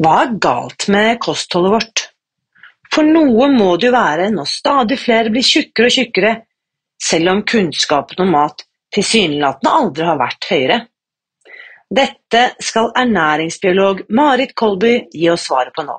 Hva er galt med kostholdet vårt? For noe må det jo være når stadig flere blir tjukkere og tjukkere, selv om kunnskapen om mat tilsynelatende aldri har vært høyere. Dette skal ernæringsbiolog Marit Kolby gi oss svaret på nå.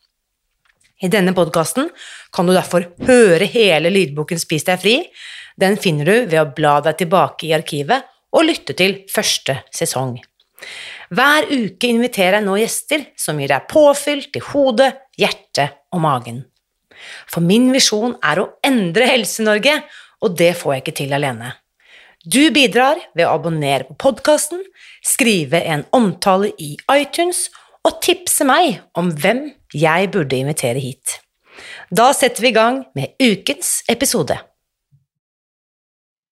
I denne podkasten kan du derfor høre hele lydboken Spis deg fri. Den finner du ved å bla deg tilbake i arkivet og lytte til første sesong. Hver uke inviterer jeg nå gjester som gir deg påfyll til hodet, hjertet og magen. For min visjon er å endre Helse-Norge, og det får jeg ikke til alene. Du bidrar ved å abonnere på podkasten, skrive en omtale i iTunes tipse meg om hvem jeg burde invitere hit. Da setter vi i gang med ukens episode.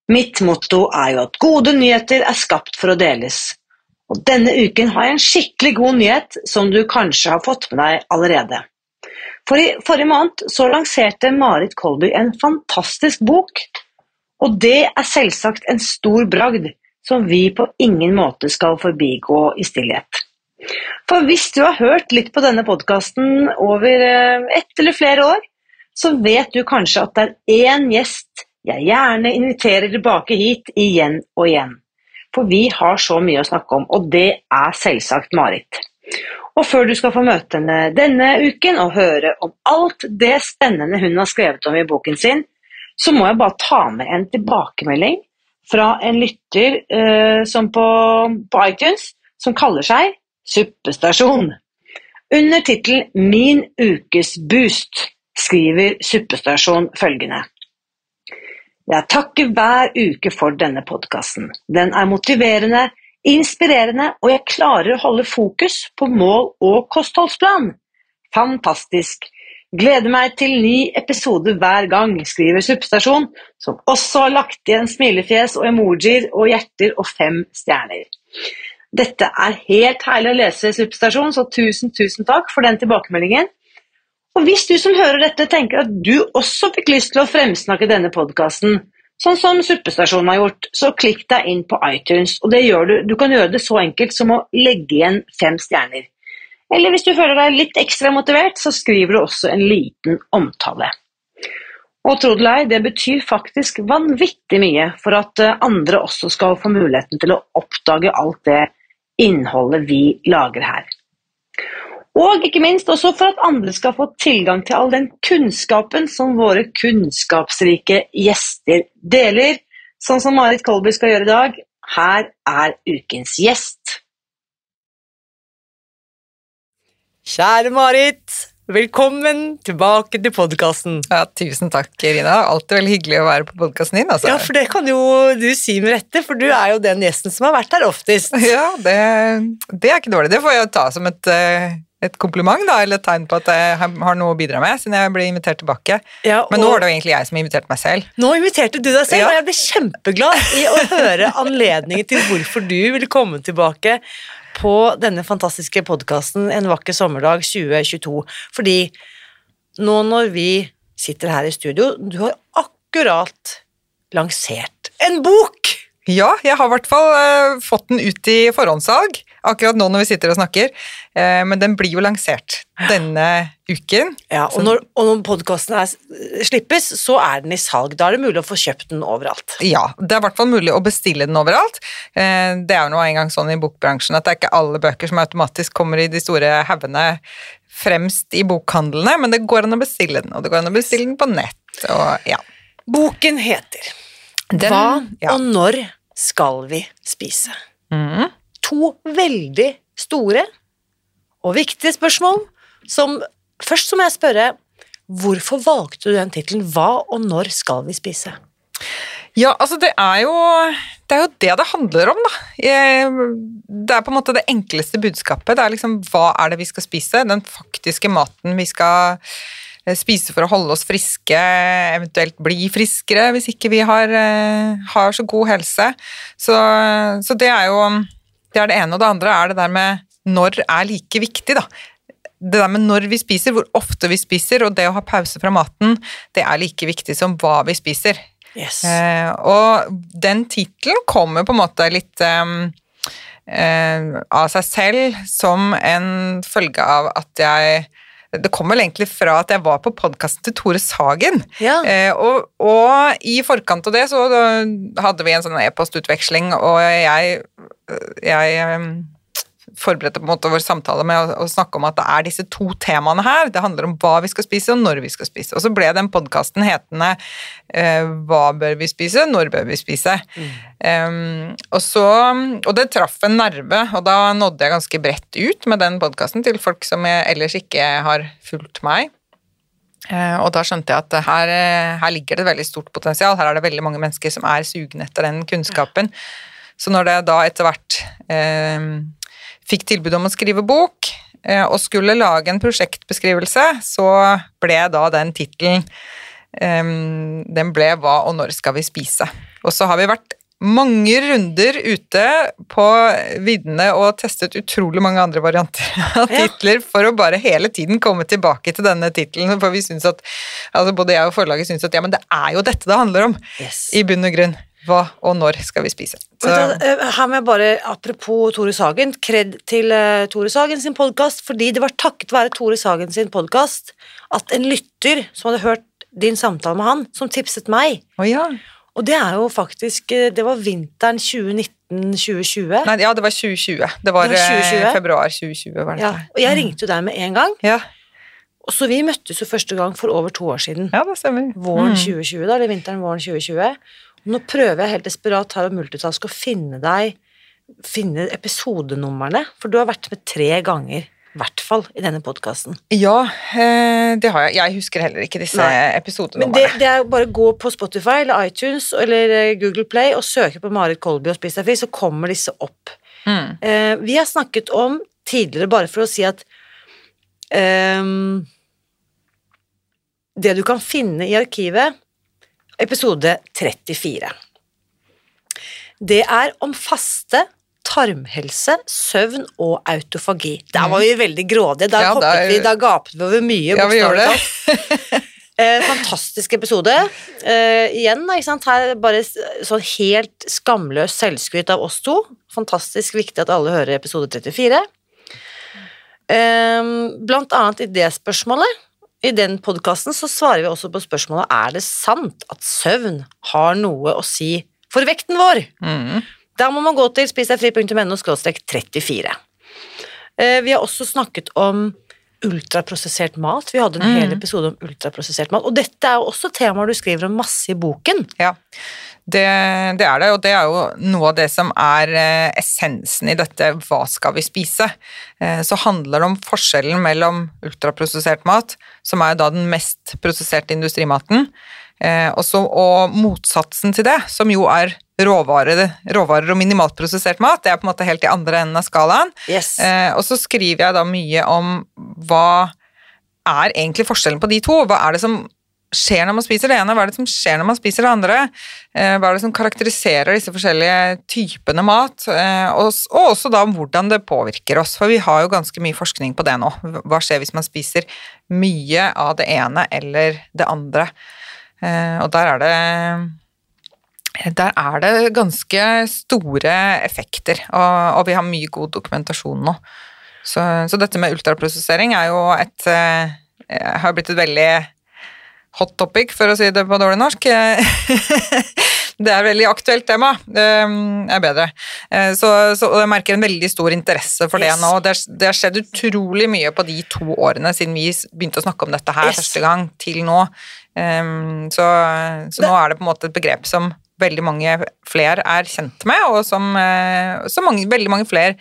Mitt motto er jo at gode nyheter er skapt for å deles. Og denne uken har jeg en skikkelig god nyhet som du kanskje har fått med deg allerede. For i forrige måned så lanserte Marit Kolby en fantastisk bok, og det er selvsagt en stor bragd som vi på ingen måte skal forbigå i stillhet. For hvis du har hørt litt på denne podkasten over eh, ett eller flere år, så vet du kanskje at det er én gjest jeg gjerne inviterer tilbake hit igjen og igjen. For vi har så mye å snakke om, og det er selvsagt Marit. Og før du skal få møte henne denne uken og høre om alt det spennende hun har skrevet om i boken sin, så må jeg bare ta med en tilbakemelding fra en lytter eh, på, på iTunes som kaller seg Suppestasjon. Under tittelen Min ukes boost skriver Suppestasjon følgende. Jeg takker hver uke for denne podkasten. Den er motiverende, inspirerende, og jeg klarer å holde fokus på mål og kostholdsplan. Fantastisk! Gleder meg til ny episode hver gang, skriver Suppestasjon, som også har lagt igjen smilefjes og emojier og hjerter og fem stjerner. Dette er helt herlig å lese, Superstasjon, så tusen, tusen takk for den tilbakemeldingen. Og hvis du som hører dette tenker at du også fikk lyst til å fremsnakke denne podkasten, sånn som Suppestasjonen har gjort, så klikk deg inn på iTunes, og du, du kan gjøre det så enkelt som å legge igjen fem stjerner. Eller hvis du føler deg litt ekstra motivert, så skriver du også en liten omtale. Og tro det eller ei, det betyr faktisk vanvittig mye for at eh, andre også skal få muligheten til å oppdage alt det innholdet vi lager her. Og ikke minst også for at andre skal få tilgang til all den kunnskapen som våre kunnskapsrike gjester deler, sånn som Marit Kolby skal gjøre i dag. Her er ukens gjest. Kjære Marit, velkommen tilbake til podkasten. Ja, tusen takk, Irina. Alltid veldig hyggelig å være på podkasten din. Altså. Ja, for det kan jo du si med rette, for du er jo den gjesten som har vært her oftest. Ja, det, det er ikke dårlig. Det får jeg ta som et, eh, et kompliment, da, eller et tegn på at jeg har noe å bidra med, siden jeg ble invitert tilbake. Ja, Men nå var det jo egentlig jeg som inviterte meg selv. Nå inviterte du deg selv, ja. og jeg ble kjempeglad i å høre anledningen til hvorfor du ville komme tilbake på denne fantastiske podkasten En vakker sommerdag 2022. Fordi nå når vi sitter her i studio, du har akkurat lansert en bok! Ja, jeg har i hvert fall uh, fått den ut i forhåndssalg akkurat nå når vi sitter og snakker. Uh, men den blir jo lansert denne uken. Ja, Og når, og når podkasten slippes, så er den i salg. Da er det mulig å få kjøpt den overalt. Ja, det er i hvert fall mulig å bestille den overalt. Uh, det er jo nå engang sånn i bokbransjen at det er ikke alle bøker som automatisk kommer i de store haugene fremst i bokhandlene, men det går an å bestille den, og det går an å bestille den på nett. Og, ja. Boken heter den, Hva ja. og når skal vi spise? Mm. To veldig store og viktige spørsmål som Først så må jeg spørre hvorfor valgte du den tittelen Hva og når skal vi spise? Ja, altså det er jo det er jo det det handler om, da. Det er på en måte det enkleste budskapet. Det er liksom hva er det vi skal spise? Den faktiske maten vi skal eh, spise for å holde oss friske, eventuelt bli friskere hvis ikke vi har, eh, har så god helse. Så, så det er jo det er det ene, og det andre er det der med når er like viktig, da. Det der med når vi spiser, hvor ofte vi spiser, og det å ha pause fra maten, det er like viktig som hva vi spiser. Yes. Eh, og den tittelen kommer på en måte litt ehm, eh, av seg selv som en følge av at jeg det kommer vel egentlig fra at jeg var på podkasten til Tore Sagen. Ja. Eh, og, og i forkant av det så hadde vi en sånn e-postutveksling, og jeg, jeg em, forberedte på en måte vår samtale med å, å snakke om at det er disse to temaene her. Det handler om hva vi skal spise, og når vi skal spise. Og så ble den podkasten hetende eh, Hva bør vi spise, når bør vi spise? Em, og, så, og det traff en nerve, og da nådde jeg ganske bredt ut med den podkasten til folk som ellers ikke har fulgt meg. Eh, og da skjønte jeg at her, eh, her ligger det et veldig stort potensial. Her er det veldig mange mennesker som er sugne etter den kunnskapen. Så når det da etter hvert eh, fikk tilbud om å skrive bok, eh, og skulle lage en prosjektbeskrivelse, så ble da den tittelen eh, Den ble 'Hva og når skal vi spise?' Og så har vi vært mange runder ute på viddene og testet utrolig mange andre varianter av Ja. titler for å bare hele tiden komme tilbake til denne tittelen, for vi syns at altså både jeg og forlaget syns at ja, men det er jo dette det handler om, Yes. i bunn og grunn. Hva og når skal vi spise? Så, eh, her må jeg bare, Apropos Tore Sagen, kred til eh, Tore Sagen sin podkast, fordi det var takket være Tore Sagen sin podkast at en lytter som hadde hørt din samtale med han, som tipset meg. oh, ja. Og det er jo faktisk eh, Det var vinteren 2019-2020. Nei, ja, det var 2020. Det var, Det var 2020? eh, februar 2020, var det. Ja, og jeg ringte jo deg med en gang. Ja, Og så vi møttes jo første gang for over to år siden. ja det stemmer. Våren Mm. 2020, da, eller vinteren våren 2020. Nå prøver jeg helt desperat her å multitaske og finne deg Finne episodenumrene, for du har vært med tre ganger, i hvert fall, i denne podkasten. Ja, eh, det har jeg. Jeg husker heller ikke disse Nei. Men det, det er bare å gå på Spotify eller iTunes eller eh, Google Play og søke på Marit Kolby og Spis deg fri, så kommer disse opp. Mm. Eh, vi har snakket om tidligere, bare for å si at um, Det du kan finne i arkivet, episode 34. Det er om faste, tarmhelse, søvn og autofagi. Der var vi veldig grådige. Da, Ja, der- vi, da gapet vi over mye. Ja, vi gjorde det. Eh, fantastisk episode. Eh, igjen, ikke sant? her bare sånn helt skamløs selvskryt av oss to. Fantastisk viktig at alle hører episode 34. Eh, blant annet i det spørsmålet, i den podkasten, så svarer vi også på spørsmålet er det sant at søvn har noe å si for vekten vår. Mm. Da må man gå til spisdegfri.no 34. Eh, Vi har også snakket om ultraprosessert mat. Vi hadde en hel episode om ultraprosessert mat. Og dette er jo også temaer du skriver om masse i boken. Ja, det, det er det, og det er jo noe av det som er eh, essensen i dette hva skal vi spise. Eh, så handler det om forskjellen mellom ultraprosessert mat, som er da den mest prosesserte industrimaten, eh, og, så, og motsatsen til det, som jo er råvarer, råvarer og minimalt prosessert mat. Det er på en måte helt i andre enden av skalaen. Yes. Og så skriver jeg da mye om hva er egentlig forskjellen på de to? Hva er det som skjer når man spiser det ene, hva er det som skjer når man spiser det andre? Eh, hva er det som karakteriserer disse forskjellige typene mat? Eh, og, også da hvordan det påvirker oss, for vi har jo ganske mye forskning på det nå. Hva skjer hvis man spiser mye av det ene eller det andre? Eh, og der er det der er det ganske store effekter, og, vi har mye god dokumentasjon nå. Så, så dette med ultraprosessering er jo et har blitt et veldig hot topic, for å si det på dårlig norsk. det er et veldig aktuelt tema. Det er bedre. Eh, Så, så jeg merker en veldig stor interesse for det Yes. nå. Det, er- det har skjedd utrolig mye på de to årene siden vi begynte å snakke om dette her Yes. første gang, til nå. Um, så, så nå er det på en måte et begrep som veldig mange flere er kjent med, og som, eh, som mange, veldig mange flere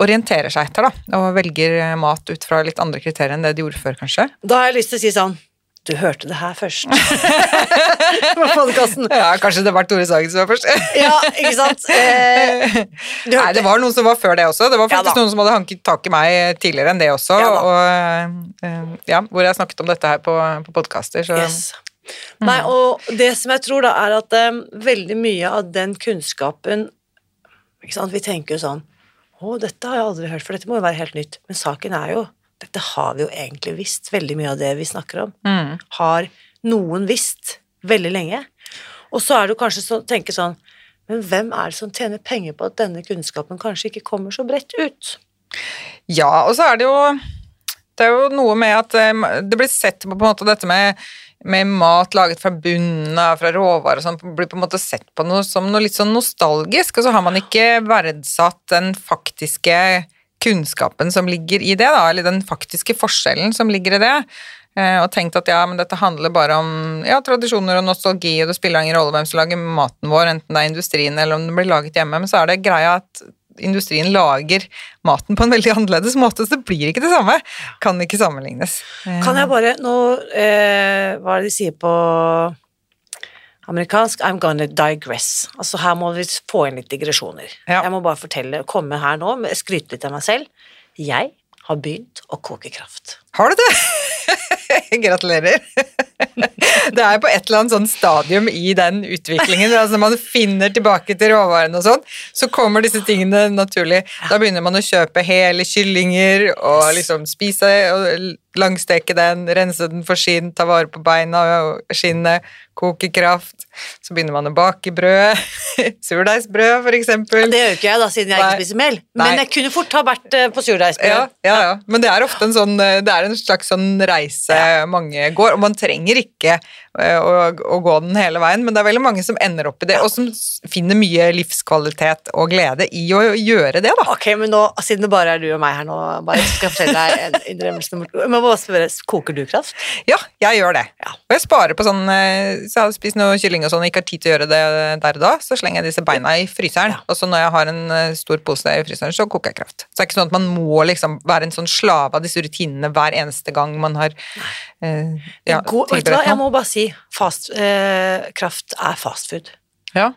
orienterer seg etter, da, og velger mat ut fra litt andre kriterier enn det de gjorde før, kanskje. Da har jeg lyst til å si sånn Du hørte det her først. På podkasten. Ja, kanskje det var Tore Sagen som var først. Ja, ikke sant? Eh, Nei, det var noen som var før det også. Det var faktisk ja, noen som hadde hanket tak i meg tidligere enn det også. Ja og, eh, ja, hvor jeg snakket om dette her på, på podkaster. Så Yes. Nei, og det som jeg tror da, er at eh, veldig mye av den kunnskapen ikke sant? Vi tenker jo sånn Å, dette har jeg aldri hørt, for dette må jo være helt nytt. Men saken er jo Dette har vi jo egentlig visst, veldig mye av det vi snakker om. mm. Har noen visst veldig lenge. Og så er det kanskje så tenke sånn Men hvem er det som tjener penger på at denne kunnskapen kanskje ikke kommer så bredt ut? Ja, og så er det jo Det er jo noe med at eh, det blir sett på på en måte dette med, med mat laget fra bunnen av, fra råvarer og sånn, blir på en måte sett på noe som noe litt sånn nostalgisk, og så har man ikke verdsatt den faktiske kunnskapen som ligger i det, da, eller den faktiske forskjellen som ligger i det. eh, Og tenkt at ja, men dette handler bare om ja, tradisjoner og nostalgi, og det spiller ingen rolle hvem som lager maten vår, enten det er industrien eller om den blir laget hjemme, men så er det greia at industrien lager maten på en veldig annerledes måte, så det blir ikke det samme. Kan ikke sammenlignes. Eh, Kan jeg bare nå eh, Hva er det de sier på amerikansk? I'm gonna digress. Altså her må vi få inn litt digresjoner. Ja. Jeg må bare fortelle, komme her nå, skryte litt av meg selv. Jeg har begynt å koke kraft. Har du det? Gratulerer. Det er på et eller annet sånn stadium i den utviklingen, altså når man finner tilbake til råvarene og sånn, så kommer disse tingene naturlig. Da begynner man å kjøpe hele kyllinger og liksom spise og langsteke den, rense den for skinn, ta vare på beina og skinnet, koke kraft. Så begynner man å bake brød. Surdeigsbrød, for eksempel. Det gjør ikke jeg, da, siden jeg Nei. ikke spiser mel. Nei. Men jeg kunne fort ha vært eh, på surdeigsbrød. Ja, ja, ja. Men det er ofte en sånn eh, Det er en slags sånn reise mange går, og man trenger ikke eh, å, å gå den hele veien, men det er veldig mange som ender opp i det, og som finner mye livskvalitet og glede i å gjøre det, da. Ok, men nå, siden det bare er du og meg her nå, bare skal jeg fortelle deg en innrømmelse nummer må bare spørre, koker du kraft? Ja, jeg gjør det. Ja. Og jeg sparer på sånn Hvis jeg har spist noe kylling og sånn og ikke har tid til å gjøre det der og da, så slenger jeg disse beina i fryseren. Ja. Og så når jeg har en eh, stor pose i fryseren, så koker jeg kraft. Så det er ikke sånn at man må liksom være en sånn slave av disse rutinene hver eneste gang man har eh, ja, God, vet du hva, jeg må bare si, fast, eh, kraft er fast food. Ja.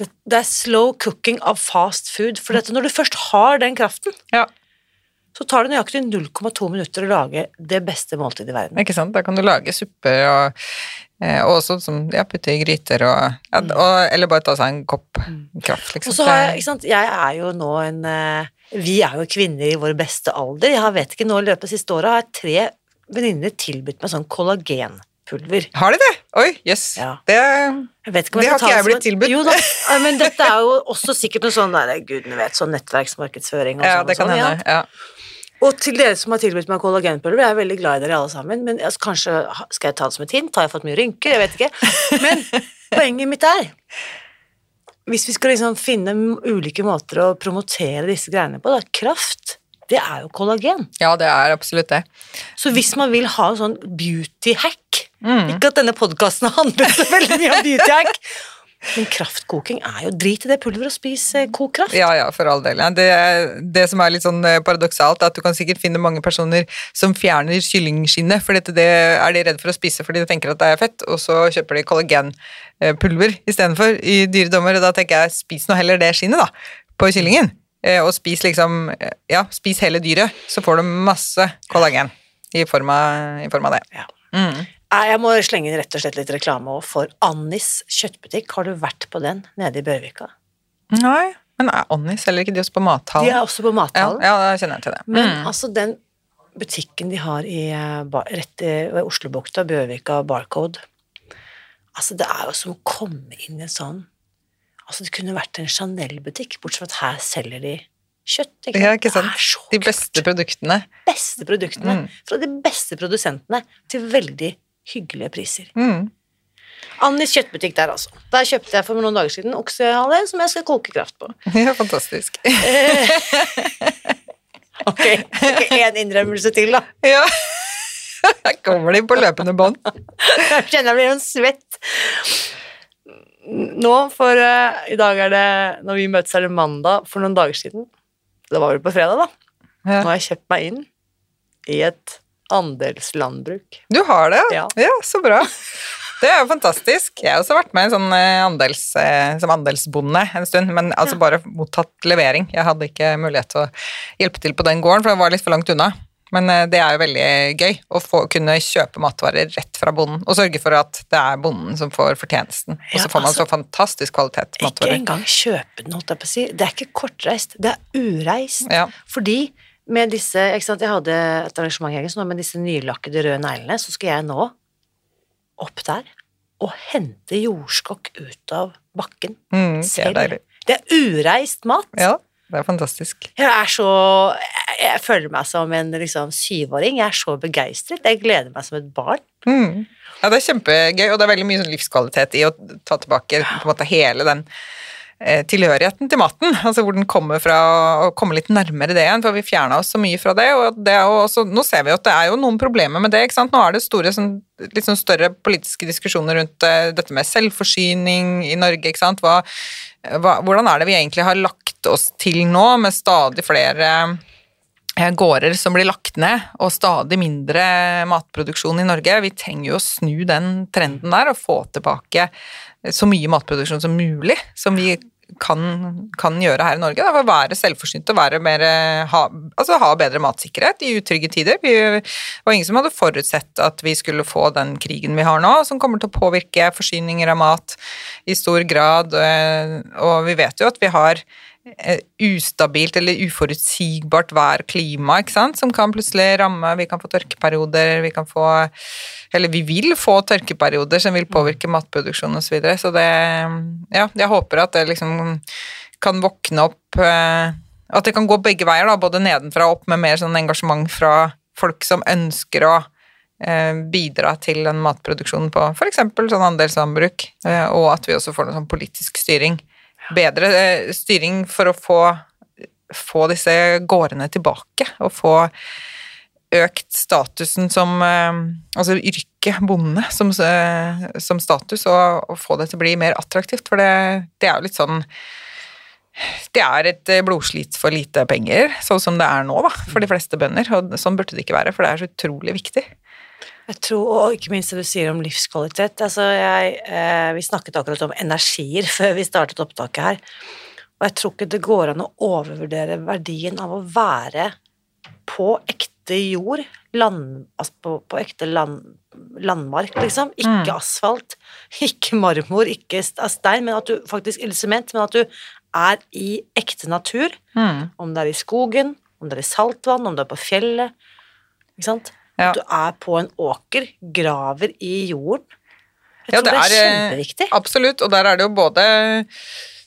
Det, det er slow cooking av fast food, for dette, når du først har den kraften, ja. så tar det nøyaktig 0,2 minutter å lage det beste måltidet i verden. Ikke sant? Da kan du lage supper og, eh, og også som, ja, putte i gryter og, ja, og Eller bare ta seg en kopp kraft, liksom. Mm. Og så har jeg, ikke sant, jeg er jo nå en eh, Vi er jo kvinner i vår beste alder. Jeg vet ikke, nå i løpet av siste året har jeg tre venninner tilbudt meg sånn kollagenpulver. Har de det? Oi, jøss. Ja. Det Det har ikke jeg blitt tilbudt. Jo da, men dette er jo også sikkert noe sånn der, gudene vet, sånn nettverksmarkedsføring og Ja, sånn. det kan og sånn, hende. Ja. Og til dere som har tilbudt meg kollagenpulver, jeg er veldig glad i dere alle sammen, men altså, kanskje skal jeg ta det som et hint? Har jeg fått mye rynker? Jeg vet ikke. Men poenget mitt er Hvis vi skal liksom finne ulike måter å promotere disse greiene på, da, kraft, det er jo kollagen. ja, det er absolutt det. Så hvis man vil ha en sånn beauty hack Mm. Ikke at denne podkasten handler så veldig mye om beauty hack, men kraftkoking er jo drit i det pulveret og spis kokkraft. kraft. Ja, ja, for all del. Ja. Det, det som er litt sånn eh, paradoksalt, er at du kan sikkert finne mange personer som fjerner kyllingskinnet, for dette, det er de redd for å spise fordi de tenker at det er fett, og så kjøper de kollagenpulver istedenfor i dyre dommer, og da tenker jeg spis nå heller det skinnet da, på kyllingen, Eh, og spis liksom, eh, ja, spis hele dyret, så får du masse kollagen i form av, i form av det. Ja. Mm. Jeg må slenge inn rett og slett litt reklame òg for Annis kjøttbutikk. Har du vært på den nede i Bjørvika? Nei, men er Annis selger ikke de også på mathallen? De er også på mathallen. ja, da kjenner jeg til det. Men Mm. altså, den butikken de har i, eh, rett i- ved Oslobukta, Bjørvika Barcode Altså, det er jo som å komme inn i en sånn Altså, det kunne vært en Chanel-butikk, bortsett fra at her selger de kjøtt. Ikke Ja, ikke sant? Er De beste produktene. beste produktene Mm. fra de beste produsentene til veldig hyggelige priser. Mm. Annis kjøttbutikk der, altså. Der kjøpte jeg for noen dager siden oksehale som jeg skal koke kraft på. Ja, fantastisk. Ok, Én innrømmelse til, da. Ja. Her kommer de på løpende bånd. Jeg kjenner jeg blir en svett. Nå, for uh, i dag er det Når vi møtes, er det mandag for noen dager siden. Det var vel på fredag, da. Nå har jeg kjøpt meg inn i et andelslandbruk. Du har det? Ja. så bra. Det er jo fantastisk. Jeg har også vært med sånn eh, andels, eh, som andelsbonde en stund, men altså bare mottatt levering. Jeg hadde ikke mulighet til å hjelpe til på den gården, for det var litt for langt unna. Men eh, det er jo veldig gøy å få, kunne kjøpe matvarer rett fra bonden, og sørge for at det er bonden som får fortjenesten. Og Ja, så får man altså, så fantastisk kvalitet matvarer. Ikke engang kjøpe den, holdt jeg på å si. Det er ikke kortreist, det er ureist. Ja. Fordi med disse ikke sant, Jeg hadde et arrangement i helgen, med disse nylakkede røde neglene, så skal jeg nå opp der og hente jordskokk ut av bakken Mm, det er. Det er ureist mat. Ja, det er fantastisk. Jeg er så jeg, føler meg som en liksom, syvåring. Jeg er så begeistret. Jeg gleder meg som et barn. Mm. Ja, det er kjempegøy, og det er veldig mye sånn livskvalitet i å ta tilbake på en måte hele den eh, tilhørigheten til maten, altså hvor den kommer fra, og komme litt nærmere det igjen, for vi fjerna oss så mye fra det, og det også, nå ser vi at det er jo noen problemer med det, ikke sant, nå er det store, sånn, litt sånn større politiske diskusjoner rundt eh, dette med selvforsyning i Norge, ikke sant, hva, hvordan er det vi egentlig har lagt oss til nå, med stadig flere eh, gårder som blir lagt ned, og stadig mindre matproduksjon i Norge. Vi trenger jo å snu den trenden der og få tilbake så mye matproduksjon som mulig, som vi kan, kan gjøre her i Norge. Da, være selvforsynt og være mer, ha, altså ha bedre matsikkerhet i utrygge tider. Vi, var ingen som hadde forutsett at vi skulle få den krigen vi har nå, som kommer til å påvirke forsyninger av mat i stor grad. eh, Og vi vet jo at vi har eh, ustabilt eller uforutsigbart vær, klima, ikke sant, som kan plutselig ramme. Vi kan få tørkeperioder, vi kan få Eller vi vil få tørkeperioder som vil påvirke matproduksjon osv. Så, videre. så det Ja, jeg håper at det liksom kan våkne opp eh, At det kan gå begge veier, da, både nedenfra og opp, med mer sånn engasjement fra folk som ønsker å eh, bidra til den matproduksjonen på f.eks. sånn andelslandbruk, eh, og at vi også får noe sånn politisk styring bedre eh, styring for å få, få disse gårdene tilbake, og få økt statusen som eh, Altså yrket bonde som, eh, som status, og, og få det til å bli mer attraktivt, for det, det er jo litt sånn det er et blodslit for lite penger, sånn som det er nå, da, for de fleste bønder. Og sånn burde det ikke være, for det er så utrolig viktig. Jeg tror, og ikke minst det du sier om livskvalitet. Altså jeg, eh, vi snakket akkurat om energier før vi startet opptaket her. Og jeg tror ikke det går an å overvurdere verdien av å være på ekte jord, land, altså på, på ekte land, landmark, liksom. Ikke asfalt, ikke marmor, ikke stein, men at du faktisk eller sement, men at du er i ekte natur. Om det er i skogen, om det er i saltvann, om det er på fjellet. Ikke sant? Ja. Du er på en åker, graver i jorden. Jeg Ja, tror det er, er kjempeviktig. Absolutt, og der er det jo både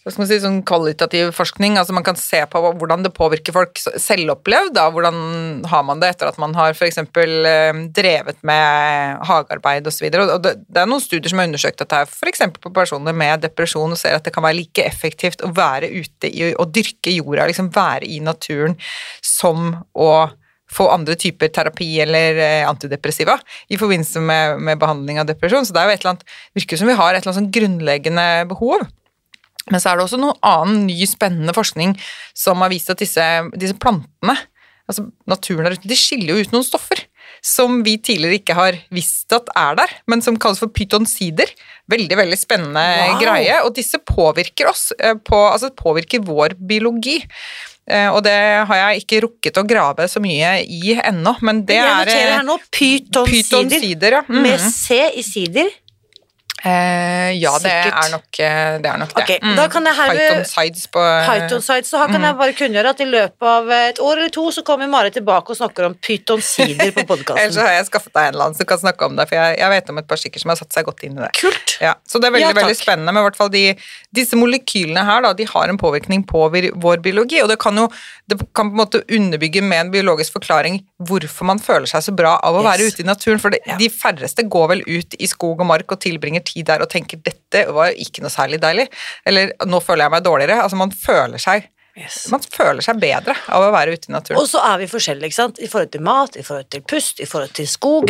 hva skal man si, sånn kvalitativ forskning, altså man kan se på hvordan det påvirker folk selvopplevd, da, hvordan har man det etter at man har eksempel eh, drevet med hagearbeid videre, det, det er noen studier som har undersøkt dette f.eks. på personer med depresjon, og ser at det kan være like effektivt å være ute i, og dyrke jorda, liksom være i naturen, som å få andre typer terapi eller eh, antidepressiva i forbindelse med, med behandling av depresjon. Så det er jo et eller annet, virker som vi har et eller annet sånn grunnleggende behov. Men så er det også noe annen ny, spennende forskning som har vist at disse, disse plantene, altså naturen der ute, de skiller jo ut noen stoffer som vi tidligere ikke har visst at er der, men som kalles for pytonsider. Veldig, veldig spennende Wow. greie, og disse påvirker oss, eh, på, altså påvirker vår biologi. Eh, Og det har jeg ikke rukket å grave så mye i ennå, men det jeg er noterer eh, her nå pytonsider, pytonsider. Ja. Mhm. med C i sider. Eh, ja, det er nok eh, det. Er nok det. Ok, da kan jeg herved- Python-sides på Python sides, så her kan jeg bare kunngjøre at i løpet av et år eller to så kommer Mari tilbake og snakker om pytonsider på Ellers har jeg skaffet deg en eller annen som kan snakke om det, for jeg, jeg vet om et par stykker som har satt seg godt inn i det. Kult! Ja, så det er veldig Ja, veldig spennende, men i hvert fall de, disse molekylene her da, de har en påvirkning på vår biologi, og det kan jo det kan på en måte underbygge med en biologisk forklaring hvorfor man føler seg så bra av å Yes. være ute i naturen, for det, Ja. de færreste går vel ut i skog og mark og tilbringer tid der og tenker dette var jo ikke noe særlig deilig, eller nå føler jeg meg dårligere, altså man føler seg, Yes. man føler seg bedre av å være ute i naturen. Og så er vi forskjellige, ikke sant? I forhold til mat, i forhold til pust, i forhold til skog.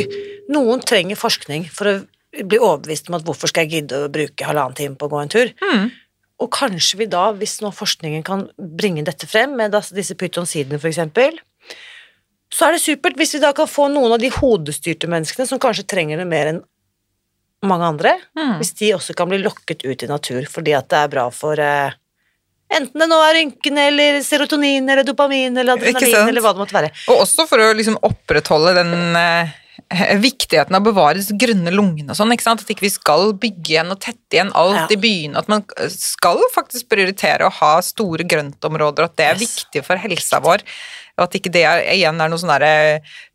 Noen trenger forskning for å bli overbevist om at hvorfor skal jeg gidde å bruke halvannen time på å gå en tur. Mm. Og kanskje vi da, hvis nå forskningen kan bringe dette frem, med disse pytonsidene eksempel, så er det supert hvis vi da kan få noen av de hodestyrte menneskene som kanskje trenger det mer enn mange andre, Mm. hvis de også kan bli lokket ut i natur fordi at det er bra for eh, enten det nå er rynkene eller serotonin eller dopamin eller adrenalin eller hva det måtte være. Og også for å liksom opprettholde den eh, viktigheten av å bevare grønne lungene og sånn, ikke sant? At ikke vi skal bygge igjen og tette igjen alt Ja. i byene, at man skal faktisk prioritere å ha store grøntområder, at det er Yes. viktig for helsa vår, og at ikke det er, igjen er noe sånn derre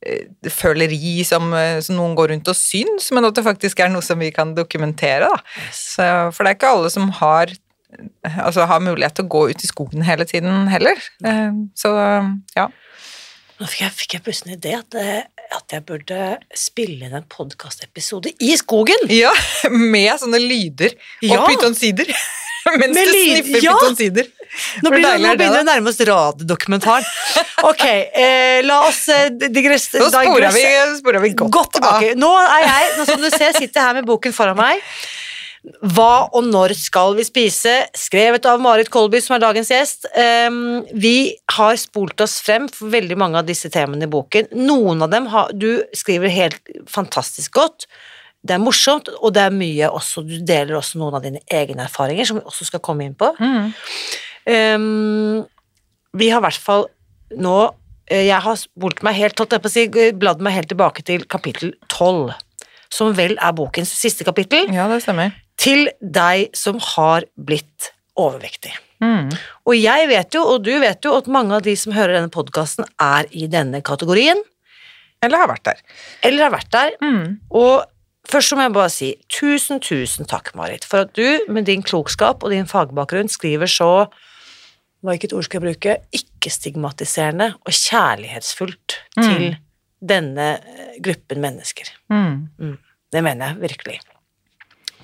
eh, føleri som, eh, som noen går rundt og syns, men at det faktisk er noe som vi kan dokumentere, da. Så, for det er ikke alle som har altså har mulighet til å gå ut i skogen hele tiden heller. Eh, Så ja. Nå fikk jeg, fikk jeg plutselig en idé at, at jeg burde spille inn en podkastepisode i skogen. Ja, med sånne lyder Ja. og pytonsider. Mens Med du sniffer ja. pytonsider. Nå blir nå er begynner det å nærme oss radiodokumentaren. Ok, eh, la oss eh, digress... Nå sporer vi, sporer vi godt, Godt tilbake. Nå er jeg, nå som du ser, sitter her med boken foran meg. Hva og når skal vi spise? Skrevet av Marit Kolby, som er dagens gjest. Um, vi har spolt oss frem for veldig mange av disse temaene i boken. Noen av dem har, du skriver helt fantastisk godt. Det er morsomt, og det er mye også Du deler også noen av dine egne erfaringer, som vi også skal komme inn på. Mm. Um, vi har i hvert fall nå eh, Jeg har spolt meg helt, holdt jeg på å si, bladd meg helt tilbake til kapittel 12, som vel er bokens siste kapittel, Ja, det stemmer. til deg som har blitt overvektig. Mm. Og jeg vet jo, og du vet jo, at mange av de som hører denne podkasten, er i denne kategorien, Eller har vært der. eller har vært der. Mm. Og først må jeg bare si tusen, tusen takk, Marit, for at du med din klokskap og din fagbakgrunn skriver så Hvilket ord skal jeg bruke? Ikke-stigmatiserende og kjærlighetsfullt til denne eh, gruppen mennesker. Mm. Det mener jeg virkelig.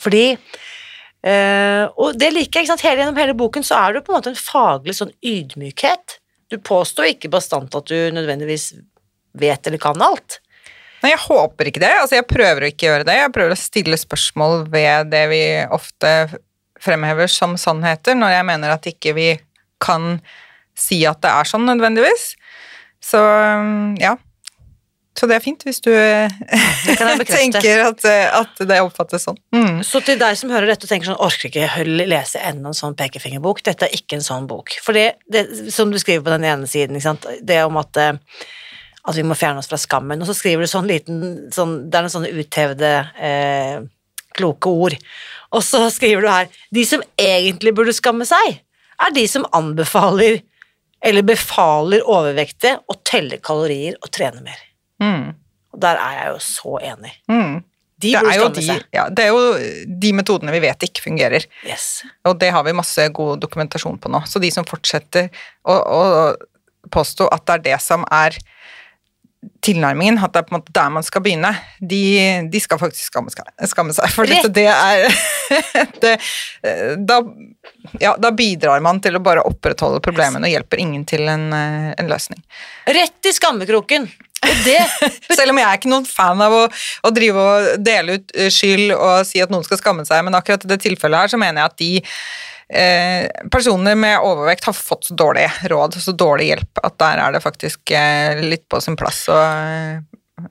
Fordi øh, Og det liker jeg. ikke sant? Hele gjennom hele boken så er det på en måte en faglig sånn ydmykhet. Du påstår ikke bastant at du nødvendigvis vet eller kan alt. Nei, jeg håper ikke det. Altså, jeg prøver å ikke gjøre det. Jeg prøver å stille spørsmål ved det vi ofte fremhever som sannheter, når jeg mener at ikke vi kan si at det er sånn nødvendigvis. Så ja. Så det er fint hvis du tenker at, at det oppfattes sånn. Mm. Så til deg som hører dette og tenker sånn, orker ikke lese enda en sånn pekefingerbok, dette er ikke en sånn bok. For det, det som du skriver på den ene siden, det om at, eh, at vi må fjerne oss fra skammen, og så skriver du sånn liten, sånn, det er noen sånne uthevede, eh, kloke ord. Og så skriver du her, de som egentlig burde skamme seg, er de som anbefaler, eller befaler overvektige å telle kalorier og trene mer. Mm. Og der er jeg jo så enig. Mm. De Det, er jo de, ja, det er jo de metodene vi vet ikke fungerer. Yes. Og det har vi masse god dokumentasjon på nå. Så de som fortsetter å, å påstå at det er det som er tilnærmingen, at det er på en måte der man skal begynne, de, de skal faktisk skamme, skamme seg. For dette, det er det, da, ja, da bidrar man til å bare opprettholde problemene og hjelper ingen til en, eh, en løsning. Rett i skammekroken. Det Selv om jeg er ikke noen fan av å, å drive og dele ut eh, skyld og si at noen skal skamme seg, men akkurat i det tilfellet her så mener jeg at de eh, personer med overvekt har fått så dårlig råd, så dårlig hjelp, at der er det faktisk eh, litt på sin plass å eh,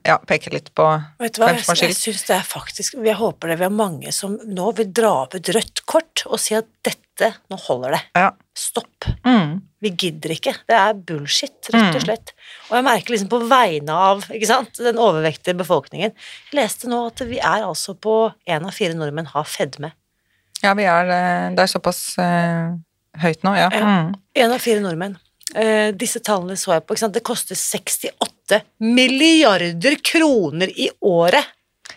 ja, peke litt på Vet du hva, jeg, jeg syns det er faktisk Jeg håper det vi har mange som nå vil dra opp et rødt kort og si at dette, nå holder det. Ja. Stopp. Mm, Vi gidder ikke. Det er bullshit, rett og slett. Og jeg merker liksom på vegne av sant, den overvektige befolkningen Jeg leste nå at vi er altså på én av fire nordmenn har fedme. Ja, vi er eh, Det er såpass uh, høyt nå, ja. Ja. En av fire nordmenn. Uh, disse tallene så jeg på. Ikke sant? Det koster 68 milliarder kroner i året.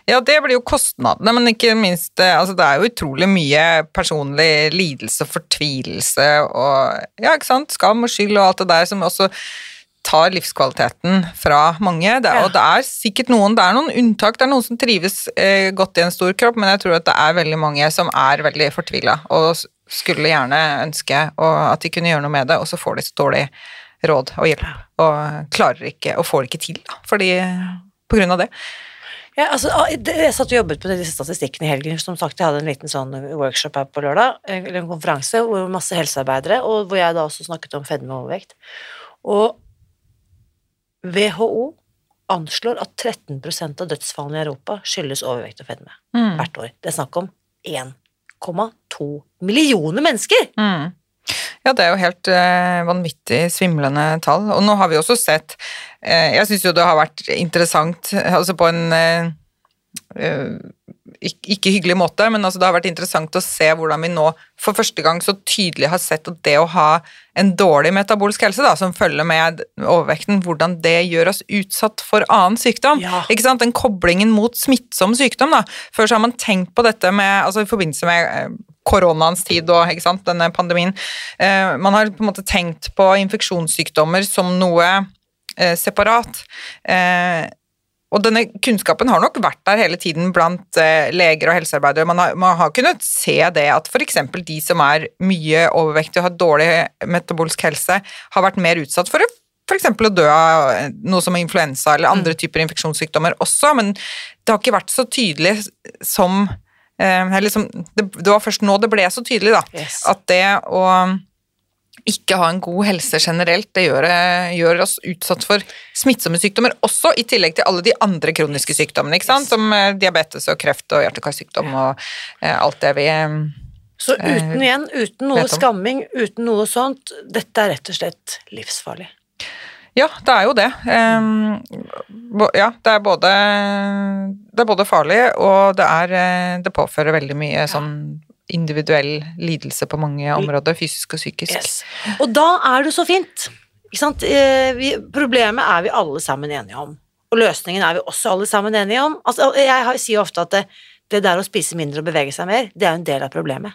Ja, det blir jo kostnadene, men ikke minst altså Det er jo utrolig mye personlig lidelse fortvilelse og ja, ikke sant, skam og skyld og alt det der som også tar livskvaliteten fra mange. Det, Ja. Og det er sikkert noen, det er noen unntak, det er noen som trives eh, godt i en stor kropp, men jeg tror at det er veldig mange som er veldig fortvila og skulle gjerne ønske og at de kunne gjøre noe med det, og så får de så dårlig råd og hjelp, og klarer ikke, og får det ikke til, da, fordi på grunn av det. Ja, altså, ah, jeg satt og jobbet på disse statistikkene i helgen. Som sagt, jeg hadde en liten sånn workshop her på lørdag, eller en konferanse, hvor masse helsearbeidere, og hvor jeg da også snakket om fedme og overvekt. Og WHO anslår at 13% av dødsfallene i Europa skyldes overvekt og fedme Mm. hvert år. Det er snakk om 1,2 millioner mennesker! Mm. Ja, det er jo helt eh, vanvittig svimlende tall. Og nå har vi også sett eh, Jeg syns jo det har vært interessant, altså på en eh, eh, ikke, hyggelig måte, men altså det har vært interessant å se hvordan vi nå for første gang så tydelig har sett at det å ha en dårlig metabolsk helse da, som følger med overvekten, hvordan det gjør oss utsatt for annen sykdom. Ja. Ikke sant? Den koblingen mot smittsom sykdom. da. Før så har man tenkt på dette med, altså i forbindelse med eh, koronaens tid og ikke sant, denne pandemien. Eh, man har på en måte tenkt på infeksjonssykdommer som noe eh, separat. Og denne kunnskapen har nok vært der hele tiden blant eh, leger og helsearbeidere. Man har, man har kunnet se det at f.eks. de som er mye overvektige og har dårlig metabolsk helse, har vært mer utsatt for f.eks. å dø av eh, noe som influensa eller andre typer infeksjonssykdommer også, men det har ikke vært så tydelig som eh, eller som, det, det var først nå det ble så tydelig, da. Yes. At det å ikke ha en god helse generelt, det gjør, gjør oss utsatt for smittsomme sykdommer, også i tillegg til alle de andre kroniske sykdommene, som eh, diabetes og kreft og hjerte-karsykdom og eh, alt det vi eh, Så uten igjen, uten noe skamming, uten noe sånt, dette er rett og slett livsfarlig. Ja, det er jo det. Ehm, ja, det er både Det er både farlig, og det er eh, Det påfører veldig mye sånn individuell lidelse på mange områder, fysisk og psykisk. Yes. Og da er det så fint. Eh, Vi, problemet er vi alle sammen enige om, og løsningen er vi også alle sammen enige om. Altså, jeg har- sier ofte at det, det der å spise mindre og bevege seg mer, det er jo en del av problemet.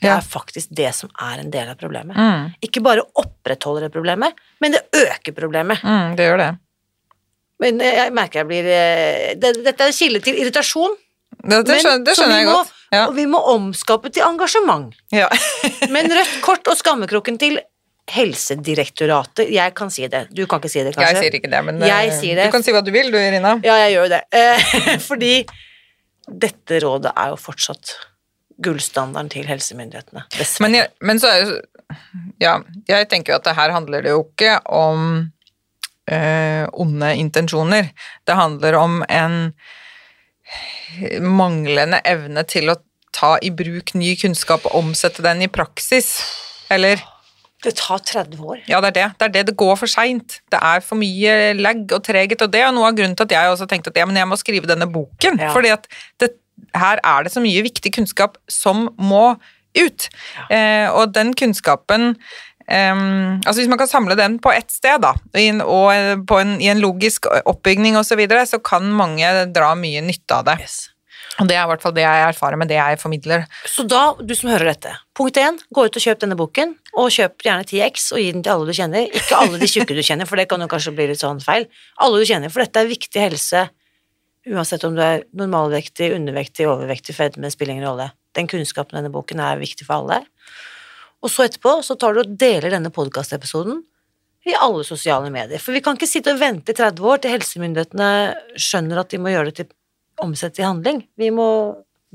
Det Ja. er faktisk det som er en del av problemet. Mm, Ikke bare opprettholder det problemet, men det øker problemet. mm, det gjør det. Men jeg merker jeg blir eh, det, Dette er en kilde til irritasjon, Det, det, skjønner, det skjønner jeg godt. Ja. og vi må omskape til engasjement. Ja. Men rødt kort og skammekroken til Helsedirektoratet Jeg kan si det, du kan ikke si det, kanskje? Jeg sier ikke det, men Jeg eh, sier det. du kan si hva du vil, du, Irina. Ja, jeg gjør det. Eh, fordi dette rådet er jo fortsatt gullstandarden til helsemyndighetene. Men, jeg, men så er jo Ja, jeg tenker jo at det her handler det jo ikke om eh, onde intensjoner. Det handler om en manglende evne til å ta i bruk ny kunnskap og omsette den i praksis. Eller Det tar 30 år. Ja, det er det. Det er det det går for seint. Det er for mye lag og treghet, og det er noe av grunnen til at jeg også tenkte at ja, men jeg må skrive denne boken. Ja. Fordi at det, her er det så mye viktig kunnskap som må ut. Eh, og den kunnskapen em, altså Hvis man kan samle den på ett sted, da, i en, og eh, på en, i en logisk oppbygning osv., så, videre, så kan mange dra mye nytte av det. Yes. Og det er i hvert fall det jeg erfarer med det jeg formidler. Så da, du som hører dette, punkt 1, gå ut og kjøp denne boken, og kjøp gjerne 10X og gi den til alle du kjenner. Ikke alle de tjukke du kjenner, for det kan jo kanskje bli litt sånn feil. Alle du kjenner, for dette er viktig helse, uansett om du er normalvektig, undervektig, overvektig, fedme, spiller ingen rolle. Den kunnskapen i denne boken er viktig for alle. Og så etterpå så tar du og deler denne podkastepisoden i alle sosiale medier. For vi kan ikke sitte og vente i 30 år til helsemyndighetene skjønner at de må gjøre det til omsett i handling. Vi må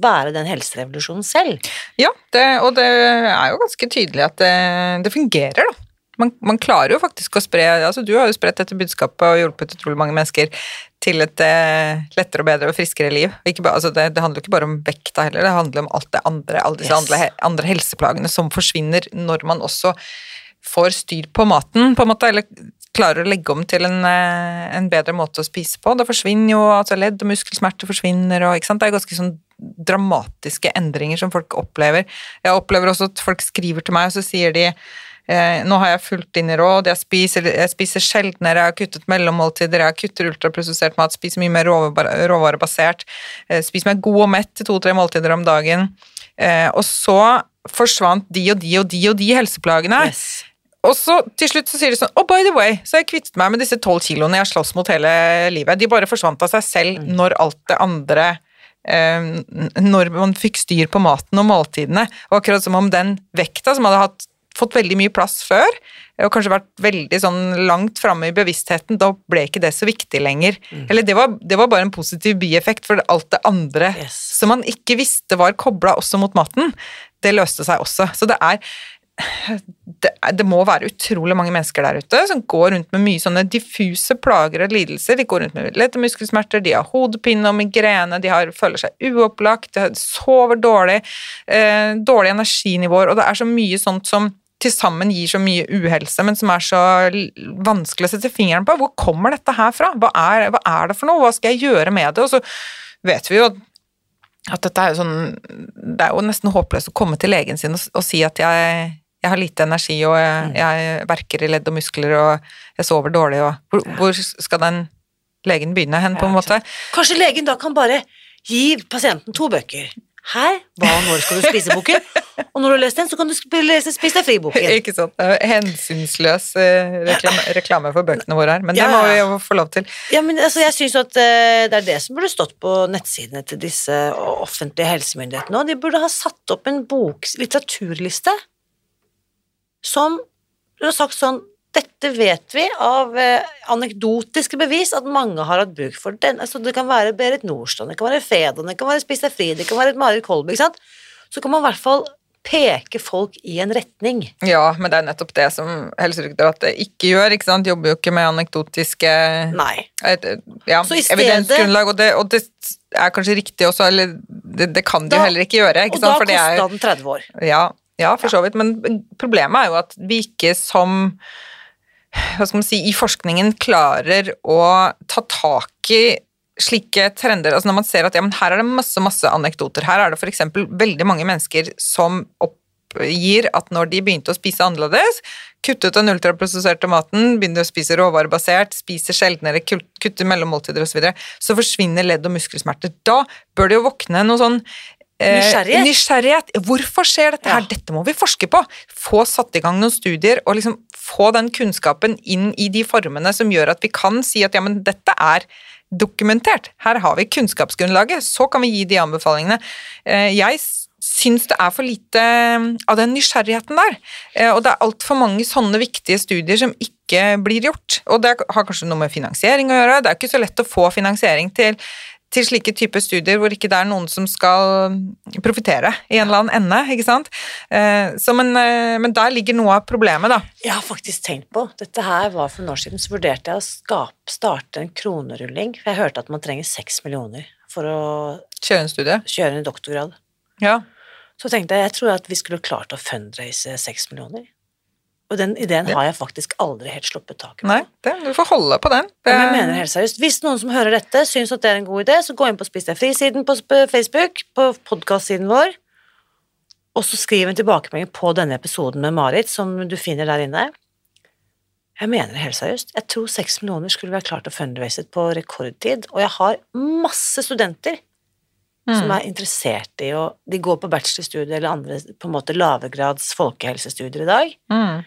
være den helserevolusjonen selv. Ja, det, og det er jo ganske tydelig at det, det fungerer, da. Man, man klarer jo faktisk å spre altså Du har jo spredt dette budskapet og hjulpet utrolig mange mennesker til et eh, lettere og bedre og friskere liv. Bare, altså det, det handler jo ikke bare om vekta heller, det handler om alt det andre, alle disse Yes. andre, andre helseplagene som forsvinner når man også får styr på maten, på en måte, eller klarer å legge om til en, eh, en bedre måte å spise på. Da forsvinner jo, altså ledd og muskelsmerter forsvinner, og ikke sant, det er ganske sånn dramatiske endringer som folk opplever. Jeg opplever også at folk skriver til meg, og så sier de nå har jeg fulgt dine råd, jeg spiser, jeg spiser sjeldnere, jeg har kuttet mellommåltider, jeg kutter ultraprosessert mat, spiser mye mer råvarebasert, eh, spiser meg god og mett til to-tre måltider om dagen. Eh, og så forsvant de og de og de og de helseplagene. Yes. Og så til slutt så sier de sånn Oh, by the way, så har jeg kvittet meg med disse tolv kiloene jeg har slåss mot hele livet. De bare forsvant av seg selv når alt det andre eh, Når man fikk styr på maten og måltidene. Og akkurat som om den vekta som hadde hatt, fått veldig mye plass før, og kanskje vært veldig sånn langt framme i bevisstheten, da ble ikke det så viktig lenger. Eller det var, det var bare en positiv bieffekt, for alt det andre Yes. som man ikke visste var kobla også mot maten, det løste seg også. Så det er det, det, må være utrolig mange mennesker der ute som går rundt med mye sånne diffuse plager og lidelser. De går rundt med lette muskelsmerter, de har hodepine og migrene, de har, føler seg uopplagt, de sover dårlig, eh, dårlige energinivåer, og det er så mye sånt som til sammen gir så mye uhelse, men som er så vanskelig å sette fingeren på. Hvor kommer dette her fra? Hva er, hva er det for noe? Hva skal jeg gjøre med det? Og så vet vi jo at dette er jo sånn Det er jo nesten håpløst å komme til legen sin og, og si at jeg jeg har lite energi, og jeg, mm. jeg, verker i ledd og muskler, og jeg sover dårlig, og hvor, hvor skal den legen begynne hen, på en måte? Kanskje legen da kan bare gi pasienten to bøker. Her, og når skal du spise boken? Og når du har lest den, så kan du lese Spis deg fri-boken. Ikke sant. Hensynsløs eh, reklame, reklame, for bøkene våre her, men det ja. må vi jo få lov til. Ja, men altså, jeg syns at eh, det er det som burde stått på nettsidene til disse offentlige helsemyndighetene òg. De burde ha satt opp en bok, litteraturliste som du har sagt sånn dette vet vi av eh, anekdotiske bevis at mange har hatt bruk for. Den, altså, det kan være Berit Nordstrand, det kan være Fedon, det kan være Spis deg fri, det kan være Marit Kolby. ikke sant? Så kan man i hvert fall peke folk i en retning. Ja, men det er nettopp det som Helsedirektoratet ikke gjør. ikke sant? Jobber jo ikke med anekdotiske Nei. Et, ja, stedet, evidensgrunnlag, og det, og det, er kanskje riktig også, eller det, det kan de jo heller ikke gjøre. ikke sant? Og da kosta den 30 år. Ja, ja, for så vidt, men problemet er jo at vi ikke som hva skal man si, i forskningen klarer å ta tak i slike trender. altså Når man ser at ja, her er det masse masse anekdoter. Her er det f.eks. veldig mange mennesker som oppgir at når de begynte å spise annerledes, kuttet den ultraprosesserte maten, begynner å spise råvarebasert, spiser sjeldnere, kutter mellommåltider osv., så, videre, så forsvinner ledd- og muskelsmerter. Da bør det jo våkne noe sånn nysgjerrighet. nysgjerrighet. Hvorfor skjer dette her? Dette må vi forske på. Få satt i gang noen studier og liksom få den kunnskapen inn i de formene som gjør at vi kan si at ja, men dette er dokumentert. Her har vi kunnskapsgrunnlaget, så kan vi gi de anbefalingene. Eh, jeg syns det er for lite eh, av den nysgjerrigheten der. Og det er altfor mange sånne viktige studier som ikke blir gjort. Og det har kanskje noe med finansiering å gjøre. Det er ikke så lett å få finansiering til til slike typer studier hvor ikke det er noen som skal profitere i en eller annen ende, ikke sant. Eh, så, men, eh, men, der ligger noe av problemet, da. Jeg har faktisk tenkt på Dette her var for noen år siden, så vurderte jeg å skape, starte en kronerulling. For jeg hørte at man trenger seks millioner for å Kjøre en studie? Kjøre en doktorgrad. Ja. Så tenkte jeg jeg tror at vi skulle klart å fundraise seks millioner. Og den ideen har jeg faktisk aldri helt sluppet taket på. Nei, det, du får holde på den. Det... Men jeg mener helt seriøst. Hvis noen som hører dette, syns at det er en god idé, så gå inn på Spis deg fri-siden på Facebook, på podkast-siden vår, og så skriv en tilbakemelding på denne episoden med Marit, som du finner der inne. Jeg mener det helt seriøst. Jeg tror seks millioner skulle ha klart å fundraise på rekordtid, og jeg har masse studenter mm. som er interessert i å De går på bachelorstudier eller andre på en måte lavegrads folkehelsestudier i dag. Mm.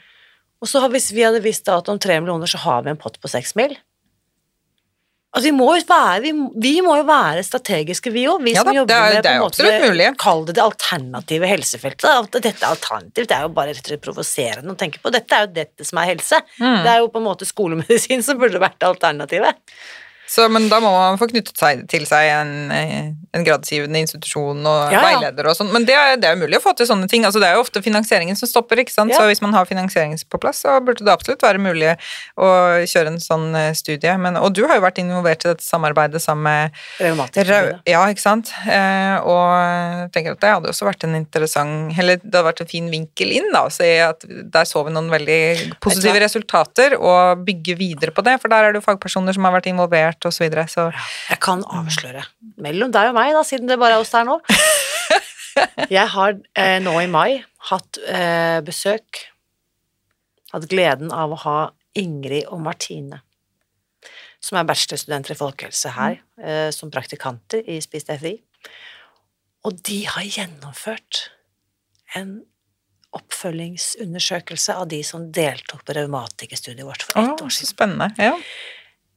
Og så hvis vi hadde visst at om tre millioner så har vi en pott på seks mil Altså, vi, må være, vi, vi, må jo være strategiske, vi òg. Vi ja, som da, jobber det er, med det er måte, mulig. Kall det det alternative helsefeltet. Dette er alternativt, det er jo bare rett og slett provoserende å tenke på. Dette er jo dette som er helse. Mm. Det er jo på en måte skolemedisin som burde vært alternativet. Så, men da må man få knyttet seg til seg en, en gradsgivende institusjon og ja, ja. veileder og sånn. Men det er, det er mulig å få til sånne ting. Altså, det er jo ofte finansieringen som stopper, ikke sant. Ja. Så hvis man har finansiering på plass, så burde det absolutt være mulig å kjøre en sånn eh, studie. Men, og du har jo vært involvert i dette samarbeidet sammen med. Ja, ikke sant. Eh, og jeg tenker at det hadde også vært en interessant Eller det hadde vært en fin vinkel inn, da, å se at der så vi noen veldig positive resultater, og bygge videre på det. For der er det jo fagpersoner som har vært involvert og så videre, så Jeg kan avsløre. Mellom deg og meg, da, siden det bare er oss der nå. Jeg har eh, nå i mai hatt eh, besøk Hatt gleden av å ha Ingrid og Martine, som er bachelorstudenter i folkehelse her, eh, som praktikanter i Spis deg fri. Og de har gjennomført en oppfølgingsundersøkelse av de som deltok på revmatikerstudiet vårt for ett år siden. Så spennende, ja.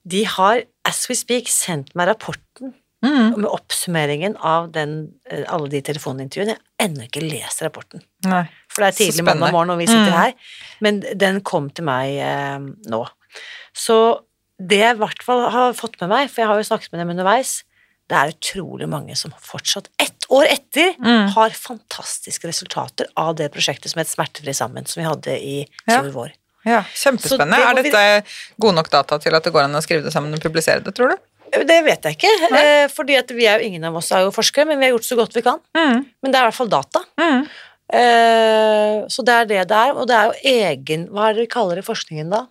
De har, as we speak, sendt meg rapporten mm. med oppsummeringen av den, eh, alle de telefonintervjuene. Jeg har ennå ikke lest rapporten. Nei. For det er tidlig mandag morgen når vi sitter mm. her. Men den kom til meg eh, nå. Så det jeg i hvert fall har fått med meg, for jeg har jo snakket med dem underveis, det er utrolig mange som fortsatt, ett år etter, Mm. har fantastiske resultater av det prosjektet som het Smertefri sammen, som vi hadde i Ja. vår. Ja, Kjempespennende. det er Er vi- dette gode nok data til at det går an å skrive det sammen og publisere det, tror du? Det vet jeg ikke, Nei. fordi at vi er jo, ingen av oss er jo forskere, men vi har gjort så godt vi kan. Mm. Men det er i hvert fall data. Mm. Eh, så det er det det er, og det er jo egen Hva er det vi kaller det i forskningen da?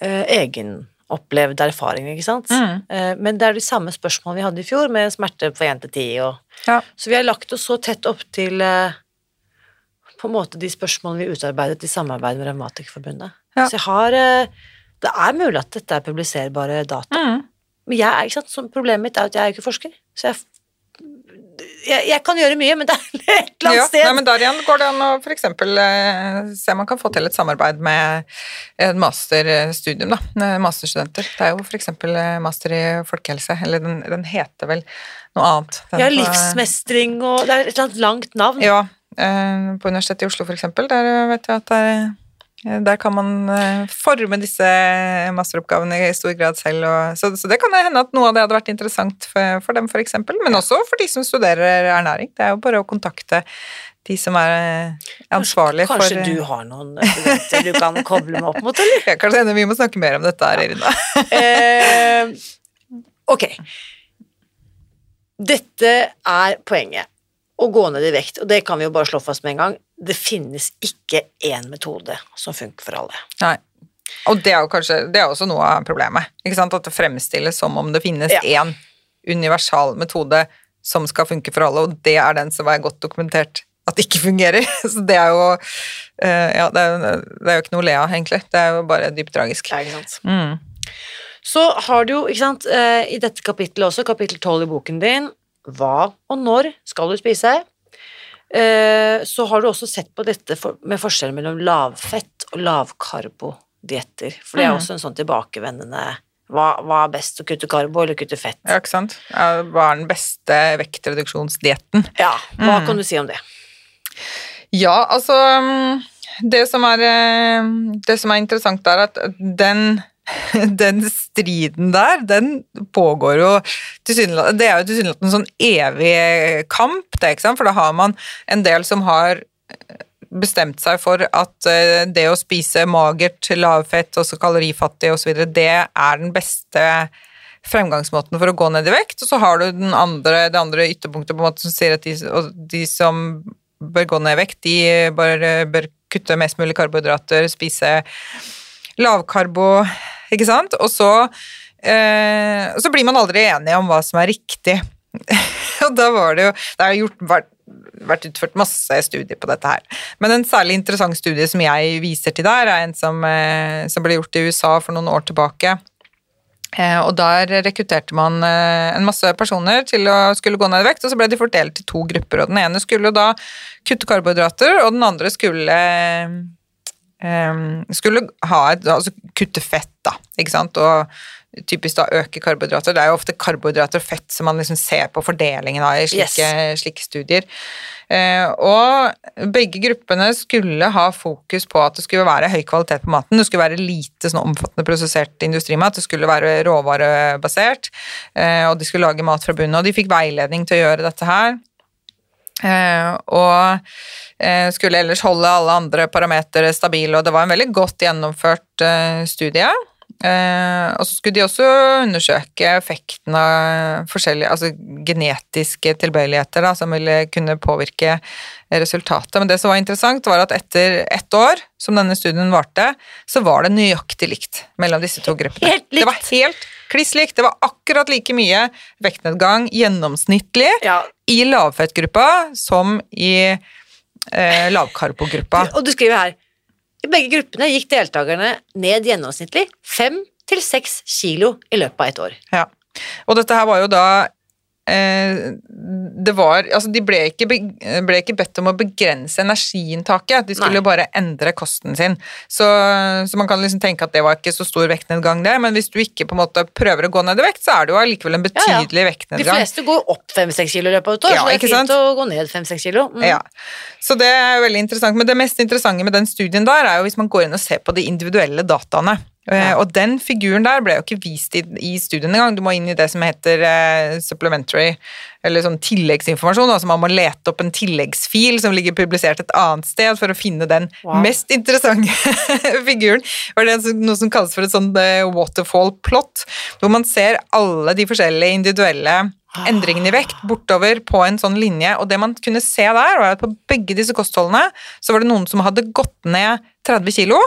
Eh, egenopplevd erfaring, ikke sant? Mm. Eh, men det er de samme spørsmålene vi hadde i fjor, med smerte for 1 til 10 og Ja. Så vi har lagt oss så tett opp til eh, på en måte de spørsmålene vi utarbeidet i samarbeid med Revmatikerforbundet. Ja. Så jeg har eh, Det er mulig at dette er publiserbare data. Mm. Men jeg, problemet mitt er at jeg er ikke forsker. Så jeg, jeg, jeg kan gjøre mye, men det er et eller annet Ja, sted nei, men der igjen går det an å eksempel eh, se om man kan få til et samarbeid med et masterstudium, da. eh, Masterstudenter. Det er jo eksempel eh, master i folkehelse, eller den, den heter vel noe annet. Den ja, livsmestring og Det er et eller annet langt navn. Ja, på Universitetet i Oslo eksempel, der eh, vet jeg at der, eh, der kan man eh, forme disse masteroppgavene i stor grad selv, og, så, så det kan hende at noe av det hadde vært interessant for, for dem eksempel, men også for de som studerer ernæring. Det er jo bare å kontakte de som er eh, ansvarlige for Kanskje du har noen studenter du kan koble meg opp mot, eller? Ja, kanskje vi må snakke mer om dette her, Irina. Eh, ok. Dette er poenget. Å gå ned i vekt, og det kan vi jo bare slå fast med en gang. Det finnes ikke én metode som funker for alle. Nei. Og det er jo kanskje, det er også noe av problemet, ikke sant? At det fremstilles som om det finnes Ja. én universal metode som skal funke for alle, og det er den som er godt dokumentert at ikke fungerer. Så det er jo eh, Ja, det er, det er jo ikke noe å le av, egentlig. Det er jo bare dypt tragisk. Ja, ikke sant? Mm. Så har du jo, ikke sant, eh, i dette kapittelet også, kapittel 12 i boken din, hva og når skal du spise? Eh, Så har du også sett på dette med forskjellen mellom lavfett og lavkarbodietter, for det er Mm. også en sånn tilbakevendende hva, hva er best, å kutte karbo eller kutte fett? Ja, ikke sant? Hva er den beste vektreduksjonsdietten? Ja, hva Mm. kan du si om det? Ja, altså mm, Det som er, eh, det som er interessant, er at den den striden der, den pågår jo Det er jo tilsynelatende en sånn evig kamp, det, ikke sant? For da har man en del som har bestemt seg for at eh, det å spise magert, lavfett, også kalorifattig osv., det er den beste fremgangsmåten for å gå ned i vekt, og så har du den andre, det andre ytterpunktet på en måte som sier at de, og de som bør gå ned i vekt, de bør, bør kutte mest mulig karbohydrater, spise lavkarbo, ikke sant? Og så, eh, så blir man aldri enige om hva som er riktig. og da var det jo Det har vært, vært utført masse studier på dette her. Men en særlig interessant studie som jeg viser til der, er en som, eh, som ble gjort i USA for noen år tilbake. Eh, og der rekrutterte man eh, en masse personer til å skulle gå ned i vekt, og så ble de fordelt i to grupper. Og den ene skulle da kutte karbohydrater, og den andre skulle eh, skulle ha et, altså kutte fett, da, ikke sant, og typisk da øke karbohydrater. Det er jo ofte karbohydrater og fett som man liksom ser på fordelingen av i slike, slike studier. Uh, og begge gruppene skulle ha fokus på at det skulle være høy kvalitet på maten. Det skulle være lite sånn omfattende prosessert industrimat, det skulle være råvarebasert, Uh, og de skulle lage mat fra bunnen. Og de fikk veiledning til å gjøre dette her. Eh, og eh, skulle ellers holde alle andre parametere stabile, og det var en veldig godt gjennomført eh, studie. Eh, og så skulle de også undersøke effekten av forskjellige altså genetiske tilbøyeligheter da, som ville kunne påvirke resultatet. Men det som var interessant, var at etter ett år, som denne studien varte, så var det nøyaktig likt mellom disse to gruppene. Helt likt. Det var helt kliss likt. Det var akkurat like mye vektnedgang gjennomsnittlig Ja, i lavfettgruppa som i eh, lavkarbogruppa. og du skriver her I begge gruppene gikk deltakerne ned gjennomsnittlig fem til seks kilo i løpet av et år. Ja. Og dette her var jo da det var, altså De ble ikke, ble ikke bedt om å begrense energiinntaket, de skulle Nei. bare endre kosten sin. Så, så man kan liksom tenke at det var ikke så stor vektnedgang, det, men hvis du ikke på en måte prøver å gå ned i vekt, så er det jo allikevel en Ja, ja. vektnedgang. De fleste går opp fem-seks kilo i løpet av et år, Ja, så det er er sant? fint å gå ned fem-seks kilo. Mm. Ja, så det er jo veldig interessant. Men det mest interessante med den studien der, er jo hvis man går inn og ser på de individuelle dataene. Eh, Og den figuren der ble jo ikke vist i, i studien engang. Du må inn i det som heter eh, supplementary, eller sånn tilleggsinformasjon. Altså man må lete opp en tilleggsfil som ligger publisert et annet sted for å finne den Wow. mest interessante figuren. Og det er noe som kalles for et sånt eh, waterfall plot, hvor man ser alle de forskjellige individuelle endringene i vekt bortover på en sånn linje, og det man kunne se der, var at på begge disse kostholdene så var det noen som hadde gått ned 30 kilo,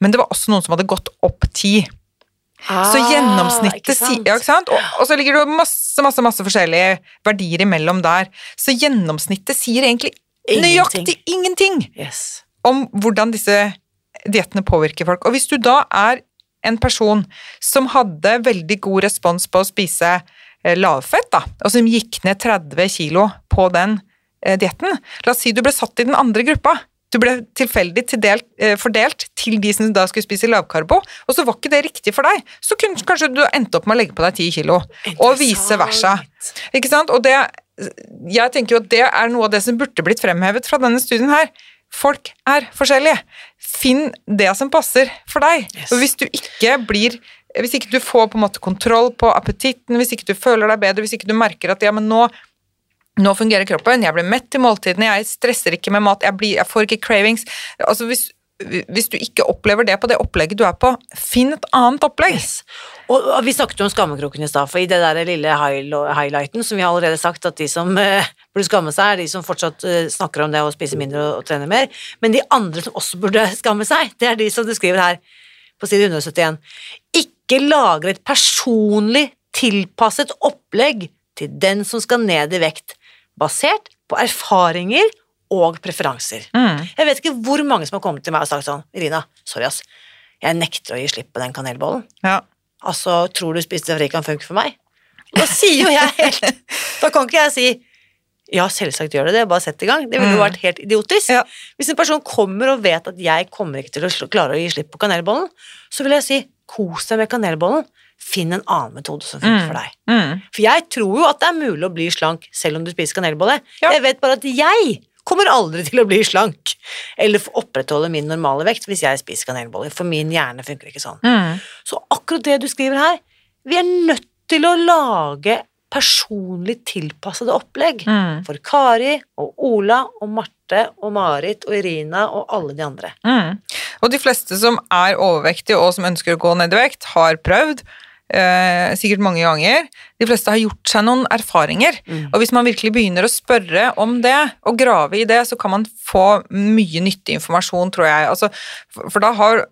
men det var også noen som hadde gått opp 10. Så gjennomsnittet Ah, ikke sant? si- ja? Og, og så ligger det masse, masse, masse forskjellige verdier imellom der. Så gjennomsnittet sier egentlig Ingenting. nøyaktig ingenting Yes. om hvordan disse diettene påvirker folk. Og hvis du da er en person som hadde veldig god respons på å spise eh, lavfett, da, og som gikk ned 30 kilo på den eh, dietten, la oss si du ble satt i den andre gruppa. Du ble tilfeldig tildelt, eh, fordelt til de som da skulle spise lavkarbo, og så var ikke det riktig for deg. Så kunne kanskje du endte opp med å legge på deg 10 kilo, og vice versa. Ikke sant? Og det, jeg tenker jo at det er noe av det som burde blitt fremhevet fra denne studien her. Folk er forskjellige. Finn det som passer for deg. Yes. Og hvis du ikke blir hvis ikke du får på en måte kontroll på appetitten, hvis ikke du føler deg bedre, hvis ikke du merker at ja, men nå, nå fungerer kroppen, jeg blir mett til måltidene, jeg stresser ikke med mat, jeg, blir, jeg får ikke cravings altså hvis, hvis du ikke opplever det på det opplegget du er på, finn et annet opplegg. Yes. Og, og vi snakket jo om skammekroken i stad, for i det der lille highlighten som vi har allerede sagt at de som eh, burde skamme seg, er de som fortsatt eh, snakker om det å spise mindre og, og trene mer, men de andre som også burde skamme seg, det er de som du skriver her på side 171. Ikke lagre et personlig tilpasset opplegg til den som skal ned i vekt, basert på erfaringer og preferanser. Mm. Jeg vet ikke hvor mange som har kommet til meg og sagt sånn, Irina, sorry ass, jeg nekter å gi slipp på den kanelbollen. Ja. Altså, tror du spiste fri funk for meg? Da sier jo jeg helt Da kan ikke jeg si ja, selvsagt gjør det det, bare sett i gang. Det ville jo Mm. vært helt idiotisk. Ja. Hvis en person kommer og vet at jeg kommer ikke til å klare å gi slipp på kanelbollen, så vil jeg si kos deg med kanelbollen, finn en annen metode som funker for deg. Mm. For jeg tror jo at det er mulig å bli slank selv om du spiser kanelbolle. Ja. Jeg vet bare at jeg kommer aldri til å bli slank, eller opprettholde min normale vekt hvis jeg spiser kanelboller, for min hjerne funker ikke sånn. Mm. Så akkurat det du skriver her, vi er nødt til å lage personlig tilpassede opplegg Mm. for Kari og Ola og Marte og Marit og Irina og alle de andre. Mm. Og de fleste som er overvektige og som ønsker å gå ned i vekt, har prøvd. Eh, sikkert mange ganger. De fleste har gjort seg noen erfaringer. Og hvis man virkelig begynner å spørre om det, og grave i det, så kan man få mye nyttig informasjon, tror jeg. Altså, for, da har,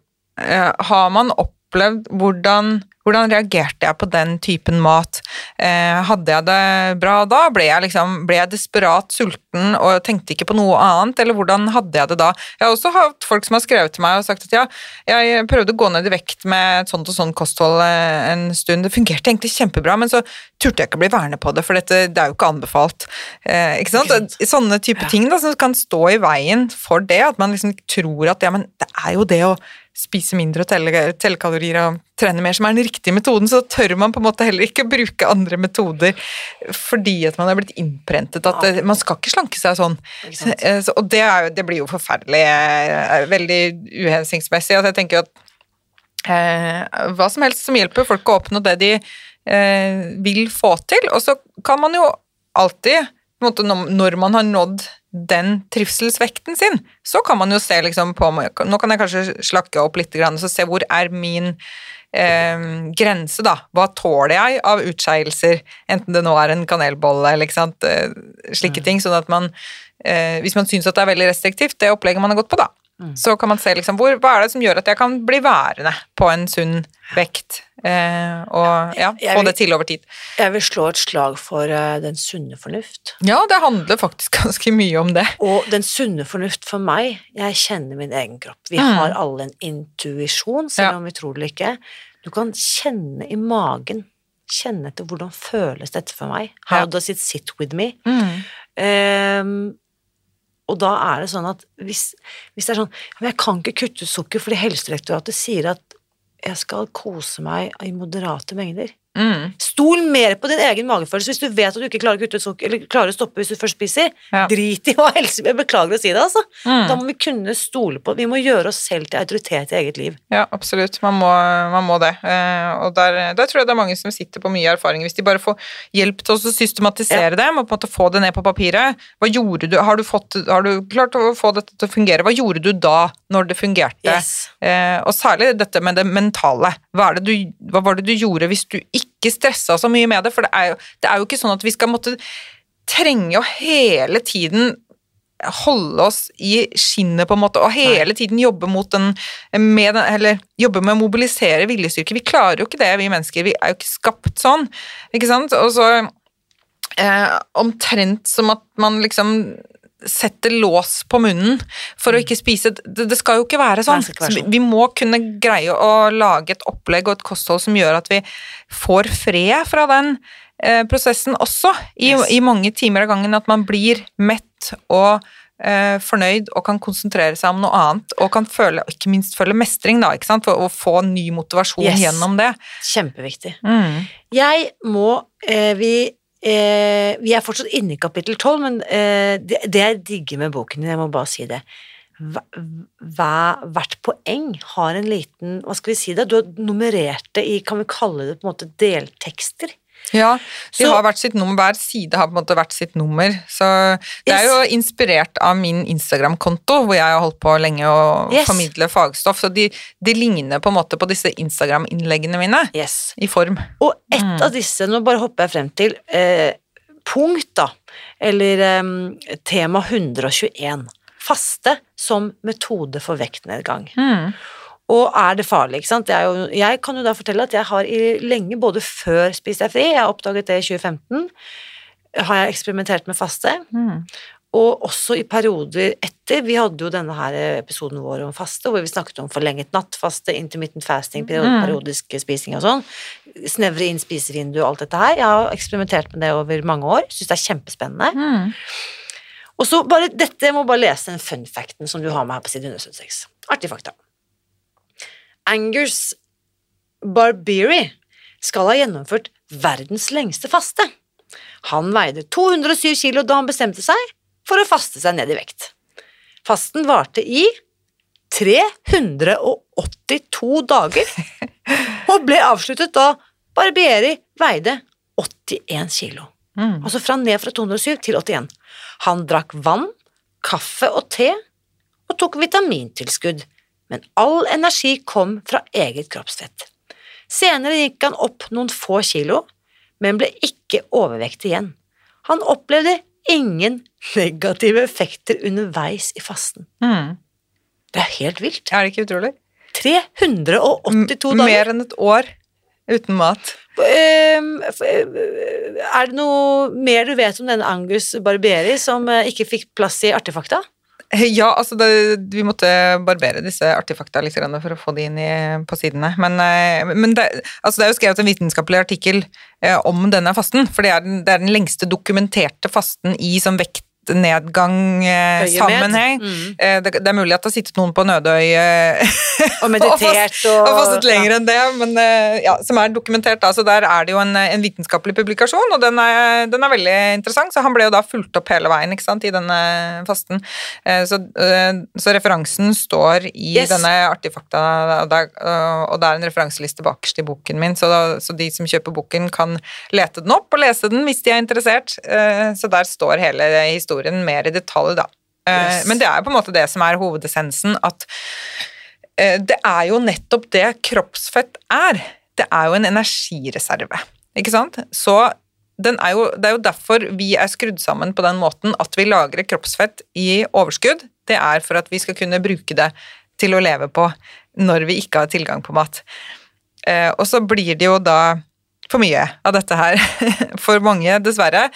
eh, har man opplevd hvordan hvordan reagerte jeg på den typen mat? Eh, hadde jeg det bra da? Ble jeg, liksom, ble jeg desperat sulten og tenkte ikke på noe annet, eller hvordan hadde jeg det da? Jeg har også hatt folk som har skrevet til meg og sagt at ja, jeg prøvde å gå ned i vekt med et sånt og sånt kosthold eh, en stund. Det fungerte egentlig kjempebra, men så turte jeg ikke å bli værende på det, for dette, det er jo ikke anbefalt. Eh, ikke sant? Sånne type ting da, som kan stå i veien for det, at man liksom tror at ja, men det er jo det å spise mindre og telle, telle kalorier og trene mer som er den riktige metoden, så tør man på en måte heller ikke bruke andre metoder fordi at man er blitt innprentet at det, man skal ikke slanke seg sånn. Eh, så- Og det, jo, det blir jo forferdelig, eh, veldig uhensiktsmessig. At jeg tenker at eh, hva som helst som hjelper folk å oppnå det de eh, vil få til, og så kan man jo alltid måte, når man har nådd den trivselsvekten sin, så kan man jo se liksom på Nå kan jeg kanskje slakke opp litt, så se hvor er min eh, grense, da. Hva tåler jeg av utskeielser, enten det nå er en kanelbolle eller ikke sant, eh, slike ting. Sånn at man, eh, hvis man syns at det er veldig restriktivt, det opplegget man har gått på, da, så kan man se liksom hvor, hva er det som gjør at jeg kan bli værende på en sunn vekt, eh, og ja, Jeg få vil- det til over tid. Jeg vil slå et slag for uh, den sunne fornuft. Ja, det handler faktisk ganske mye om det. Og den sunne fornuft for meg, jeg kjenner min egen kropp. Vi Mm. har alle en intuisjon, selv Ja. om vi tror det ikke. Du kan kjenne i magen, kjenne etter hvordan føles dette for meg. How Ja. does it sit with me? Mm. Ehm, og da er det sånn at hvis, hvis det er sånn Men jeg kan ikke kutte ut sukker fordi Helsedirektoratet sier at jeg skal kose meg i moderate mengder. Mm. Stol mer på din egen magefølelse hvis du vet at du ikke klarer å, kutte sukker, eller klarer å stoppe hvis du først spiser. Ja. Drit i hva helse... Jeg beklager å si det, altså. Mm. Da må vi kunne stole på Vi må gjøre oss selv til autoritet i eget liv. Ja, absolutt. Man må, man må det. Eh, og der, der tror jeg det er mange som sitter på mye erfaring. Hvis de bare får hjelp til å systematisere det, og på en måte få det ned på papiret. Hva gjorde du? Har du, fått, har du klart å få dette til å fungere? Hva gjorde du da, når det fungerte? Yes. Eh, og særlig dette med det mentale. Hva, det du, hva var det du gjorde hvis du ikke stressa så mye med det? For det er, jo, det er jo ikke sånn at vi skal måtte trenge å hele tiden holde oss i skinnet, på en måte, og hele tiden jobbe mot den, med den Eller jobbe med å mobilisere viljestyrke. Vi klarer jo ikke det, vi mennesker. Vi er jo ikke skapt sånn, ikke sant? Og så eh, omtrent som at man liksom setter lås på munnen for å ikke spise Det, det skal jo ikke være sånn. Ikke være Så vi, sånn. vi må kunne greie å lage et opplegg og et kosthold som gjør at vi får fred fra den eh, prosessen også, i, Yes. i mange timer av gangen. At man blir mett og eh, fornøyd og kan konsentrere seg om noe annet, og kan føle, ikke minst føle mestring, da, ikke sant, for å få ny motivasjon Yes. gjennom det. Kjempeviktig. Mm. Jeg må eh, vi, eh, vi er fortsatt inne i kapittel 12, men eh, det, det jeg digger med boken din, jeg må bare si det hva- Hvert poeng har en liten Hva skal vi si det? Du har nummerert det i Kan vi kalle det på en måte deltekster? Ja, de Så- har hvert sitt nummer, hver side har på en måte hvert sitt nummer. Så det er jo inspirert av min Instagram-konto, hvor jeg har holdt på lenge å Yes. formidle fagstoff. Så de, de ligner på en måte på disse Instagram-innleggene mine, Yes. i form. Og et Mm. av disse, nå bare hopper jeg frem til eh, punkt, da, eller eh, tema 121. Faste som metode for vektnedgang. Mm. Og er det farlig, ikke sant? Jo, jeg kan jo da fortelle at jeg har i lenge, både før Spis deg fri, jeg oppdaget det i 2015, har jeg eksperimentert med faste, Mm. og også i perioder etter. Vi hadde jo denne her episoden vår om faste, hvor vi snakket om forlenget nattfaste, intermittent fasting, periodisk Mm. periodisk spising og sånn. Snevre inn spisevindu og alt dette her. Jeg har eksperimentert med det over mange år, syns det er kjempespennende. Mm. Og så bare dette, jeg må bare lese den fun facten som du har med her på side 176. Artig fakta. Angus Barberi skal ha gjennomført verdens lengste faste. Han veide 207 kilo da han bestemte seg for å faste seg ned i vekt. Fasten varte i 382 dager og ble avsluttet da Barbieri veide 81 kilo. Mm. Altså fra ned fra 207 til 81. Han drakk vann, kaffe og te, og tok vitamintilskudd, men all energi kom fra eget kroppsfett. Senere gikk han opp noen få kilo, men ble ikke overvektig igjen. Han opplevde ingen negative effekter underveis i fasten. Mm. Det er helt vilt. Er det ikke utrolig? 382 M- dager. Mer enn et år uten mat. Ehm, eh, Er det noe mer du vet om denne Angus Barbieri som eh, ikke fikk plass i Artefakta? Ja, altså det, vi måtte barbere disse artifakta litt for å få de inn i, på sidene. Men, eh, men det, altså det er jo skrevet en vitenskapelig artikkel eh, om denne fasten, for det er den, det er den lengste dokumenterte fasten i sånn vektnedgang-sammenheng. Mm. Eh, det, det er mulig at det har sittet noen på Nødøy eh, Og meditert og, og fastet lenger enn det, men eh, ja, som er dokumentert. da, så Der er det jo en, en vitenskapelig publikasjon, og den er, den er veldig interessant. Så han ble jo da fulgt opp hele veien ikke sant, i denne fasten. Eh, Så, eh, så referansen står i Yes. denne Artigfakta, og det er- og det er en referanseliste bakerst i boken min, så, da, så de som kjøper boken, kan lete den opp og lese den hvis de er interessert. Eh, Så der står hele historien mer i detalj, da. Eh, Yes. Men det er på en måte det som er hovedessensen, at eh, det er jo nettopp det kroppsfett er. Det er jo en energireserve, ikke sant? Så den er jo, det er jo derfor vi er skrudd sammen på den måten at vi lagrer kroppsfett i overskudd. Det er for at vi skal kunne bruke det til å leve på når vi ikke har tilgang på mat. Eh, og så blir det jo da for mye av dette her for mange, dessverre.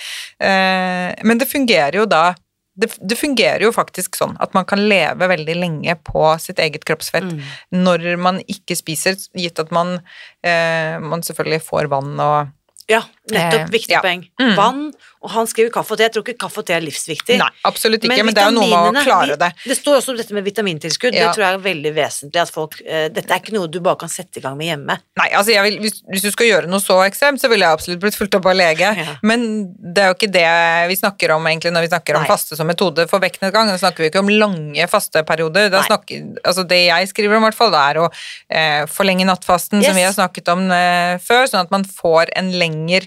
Eh, men det fungerer jo da det, det fungerer jo faktisk sånn at man kan leve veldig lenge på sitt eget kroppsfett Mm. når man ikke spiser, gitt at man, eh, man selvfølgelig får vann og Ja, Nettopp, Eh, viktig ja. poeng. Mm. Vann, og han skriver kaffe og te. Jeg tror ikke kaffe og te er livsviktig. Nei, absolutt ikke, men, det er jo noe med å klare det. Det står også om dette med vitamintilskudd. Ja. Det tror jeg er veldig vesentlig. At folk, eh, dette er ikke noe du bare kan sette i gang med hjemme. Nei, altså vil, hvis, hvis du skal gjøre noe så ekstremt, så ville jeg absolutt blitt fulgt opp av lege. Ja. Men det er jo ikke det vi snakker om egentlig når vi snakker om Nei. faste som metode for vektnedgang. Da snakker vi ikke om lange fasteperioder. Da snakker, altså det jeg skriver om, i hvert fall, det er å eh, forlenge nattfasten, Yes. som vi har snakket om eh, før, sånn at man får en lengre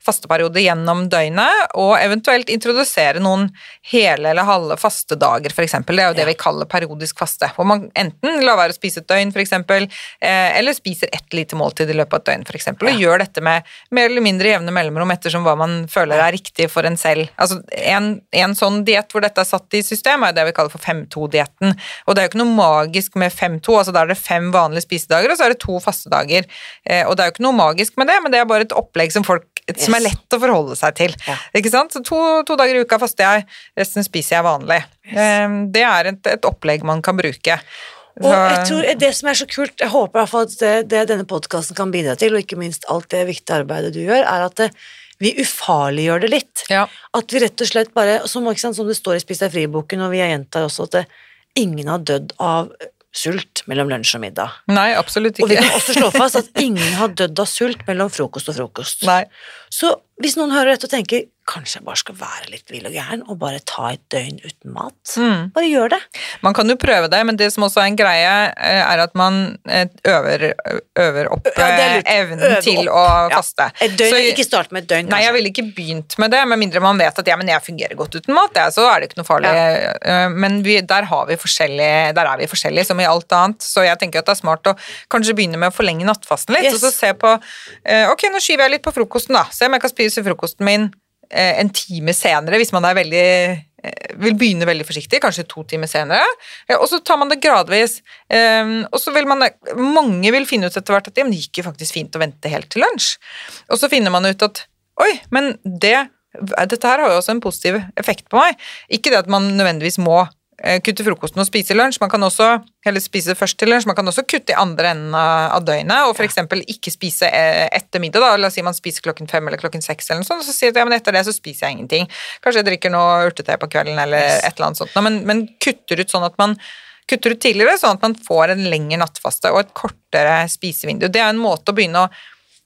fasteperiode gjennom døgnet, og eventuelt introdusere noen hele eller halve fastedager, f.eks. Det er jo det vi kaller periodisk faste. Hvor man enten lar være å spise et døgn, f.eks., eh, eller spiser ett lite måltid i løpet av et døgn, f.eks. Og Ja. gjør dette med mer eller mindre jevne mellomrom ettersom hva man føler er riktig for en selv. Altså, en, en sånn diett hvor dette er satt i system, er det vi kaller for 5-2-dietten. Og det er jo ikke noe magisk med 5-2, altså da er det fem vanlige spisedager, og så er det to fastedager. Eh, og det er jo ikke noe magisk med det, men det er bare et opplegg som folk som er lett å forholde seg til. Ja. Ikke sant? Så to, to dager i uka faster jeg, resten spiser jeg vanlig. Yes. det er et, et opplegg man kan bruke. Og jeg tror det som er så kult, jeg håper i hvert fall at det, det denne podkasten kan bidra til, og ikke minst alt det viktige arbeidet du gjør, er at det, vi ufarliggjør det litt. Ja. At vi rett og slett bare, som, som det står i Spis deg fri-boken, og vi gjentar også at det, ingen har dødd av sult mellom lunsj og middag. Nei, absolutt ikke. Og vi kan også slå fast at ingen har dødd av sult mellom frokost og frokost. Nei. Så hvis noen hører dette og tenker kanskje jeg bare skal være litt vill og gæren og bare ta et døgn uten mat, Mm. bare gjør det. Man kan jo prøve det, men det som også er en greie, eh, er at man eh, øver, øver opp Ja, eh, evnen øver til opp. å Ja. faste. Et døgn, Så- ikke start med et døgn, Nei, jeg ville ikke begynt med det, med mindre man vet at ja, men jeg fungerer godt uten mat, ja, så er det ikke noe farlig. Men vi, der, har vi der er vi forskjellige, som i alt annet. Så jeg tenker at det er smart å kanskje begynne med å forlenge nattfasten litt, Yes. og så se på Ok, nå skyver jeg litt på frokosten, da. Se om jeg kan spise frokosten min eh, en time senere, hvis man er veldig eh, vil begynne veldig forsiktig, kanskje to timer senere, eh, og så tar man det gradvis. eh, Og så vil man, Mange vil finne ut etter hvert at det gikk jo faktisk fint å vente helt til lunsj. Og så finner man ut at oi, men det, dette her har jo også en positiv effekt på meg. Ikke det at man nødvendigvis må kutte frokosten og spise lunsj, man kan også heller spise først til lunsj, man kan også kutte i andre enden av døgnet, og f.eks. ikke spise eh, etter middag, da, la oss si man spiser klokken fem eller klokken seks eller noe sånt, og så sier du ja, men etter det så spiser jeg ingenting. Kanskje jeg drikker noe urtete på kvelden eller Yes. et eller annet sånt, men, men kutter ut sånn at man kutter ut tidligere, sånn at man får en lengre nattfaste og et kortere spisevindu. Det er en måte å begynne å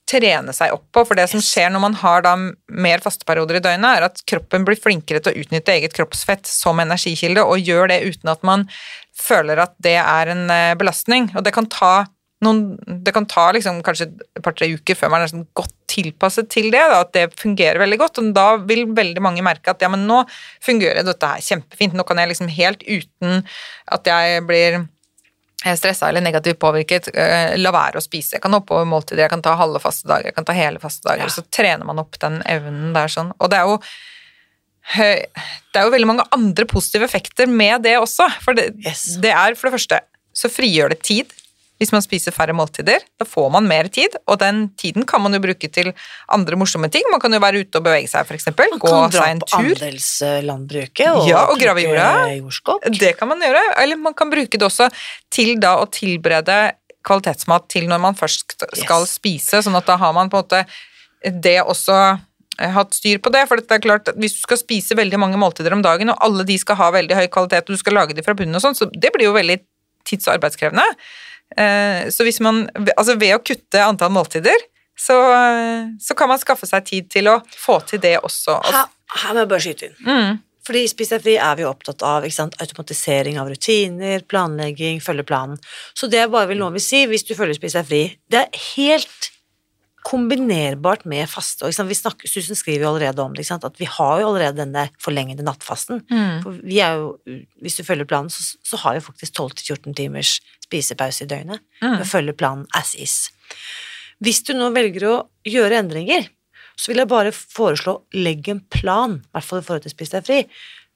trene seg opp på, for det som skjer når man har da mer fasteperioder i døgnet, er at kroppen blir flinkere til å utnytte eget kroppsfett som energikilde, og gjør det uten at man føler at det er en eh, belastning. Og det kan ta noen, det kan ta liksom kanskje et par-tre uker før man er sånn godt tilpasset til det, da, at det fungerer veldig godt, og da vil veldig mange merke at ja, men nå fungerer dette her kjempefint, nå kan jeg liksom helt uten at jeg blir stressa eller negativt påvirket, eh, la være å spise. Jeg kan hoppe over måltider, jeg kan ta halve faste dager, jeg kan ta hele faste dager. Ja. Så trener man opp den evnen der sånn. Og det er jo det er jo veldig mange andre positive effekter med det også. For det, Yes. det er for det første så frigjør det tid. Hvis man spiser færre måltider, da får man mer tid, og den tiden kan man jo bruke til andre morsomme ting. Man kan jo være ute og bevege seg, f.eks. Man Gå kan dra på andelslandbruket og, Ja, og grave jorda. Det kan man gjøre, eller man kan bruke det også til da å tilberede kvalitetsmat til når man først skal Yes. spise, sånn at da har man på en måte det også eh, hatt styr på det, for det er klart at hvis du skal spise veldig mange måltider om dagen, og alle de skal ha veldig høy kvalitet, og du skal lage de fra bunnen og sånn, så det blir jo veldig tids- og arbeidskrevende. Eh, Så hvis man, altså ved å kutte antall måltider, så, så kan man skaffe seg tid til å få til det også. Her, her må jeg bare skyte inn. Mm, Fordi i Spis deg fri er vi opptatt av sant, automatisering av rutiner, planlegging, følge planen. Så det jeg bare vil nå vil si, hvis du følger Spis deg fri, det er helt kombinerbart med faste. Vi snakker, Susan skriver jo allerede om det, at vi har jo allerede denne forlengede nattfasten. mm, For vi er jo, hvis du følger planen, så, så har vi faktisk 12-14 timers spisepause i døgnet. mm. følger å planen as is. Hvis du nå velger å gjøre endringer, så vil jeg bare foreslå legg en plan, i hvert fall i forhold til Spis deg fri.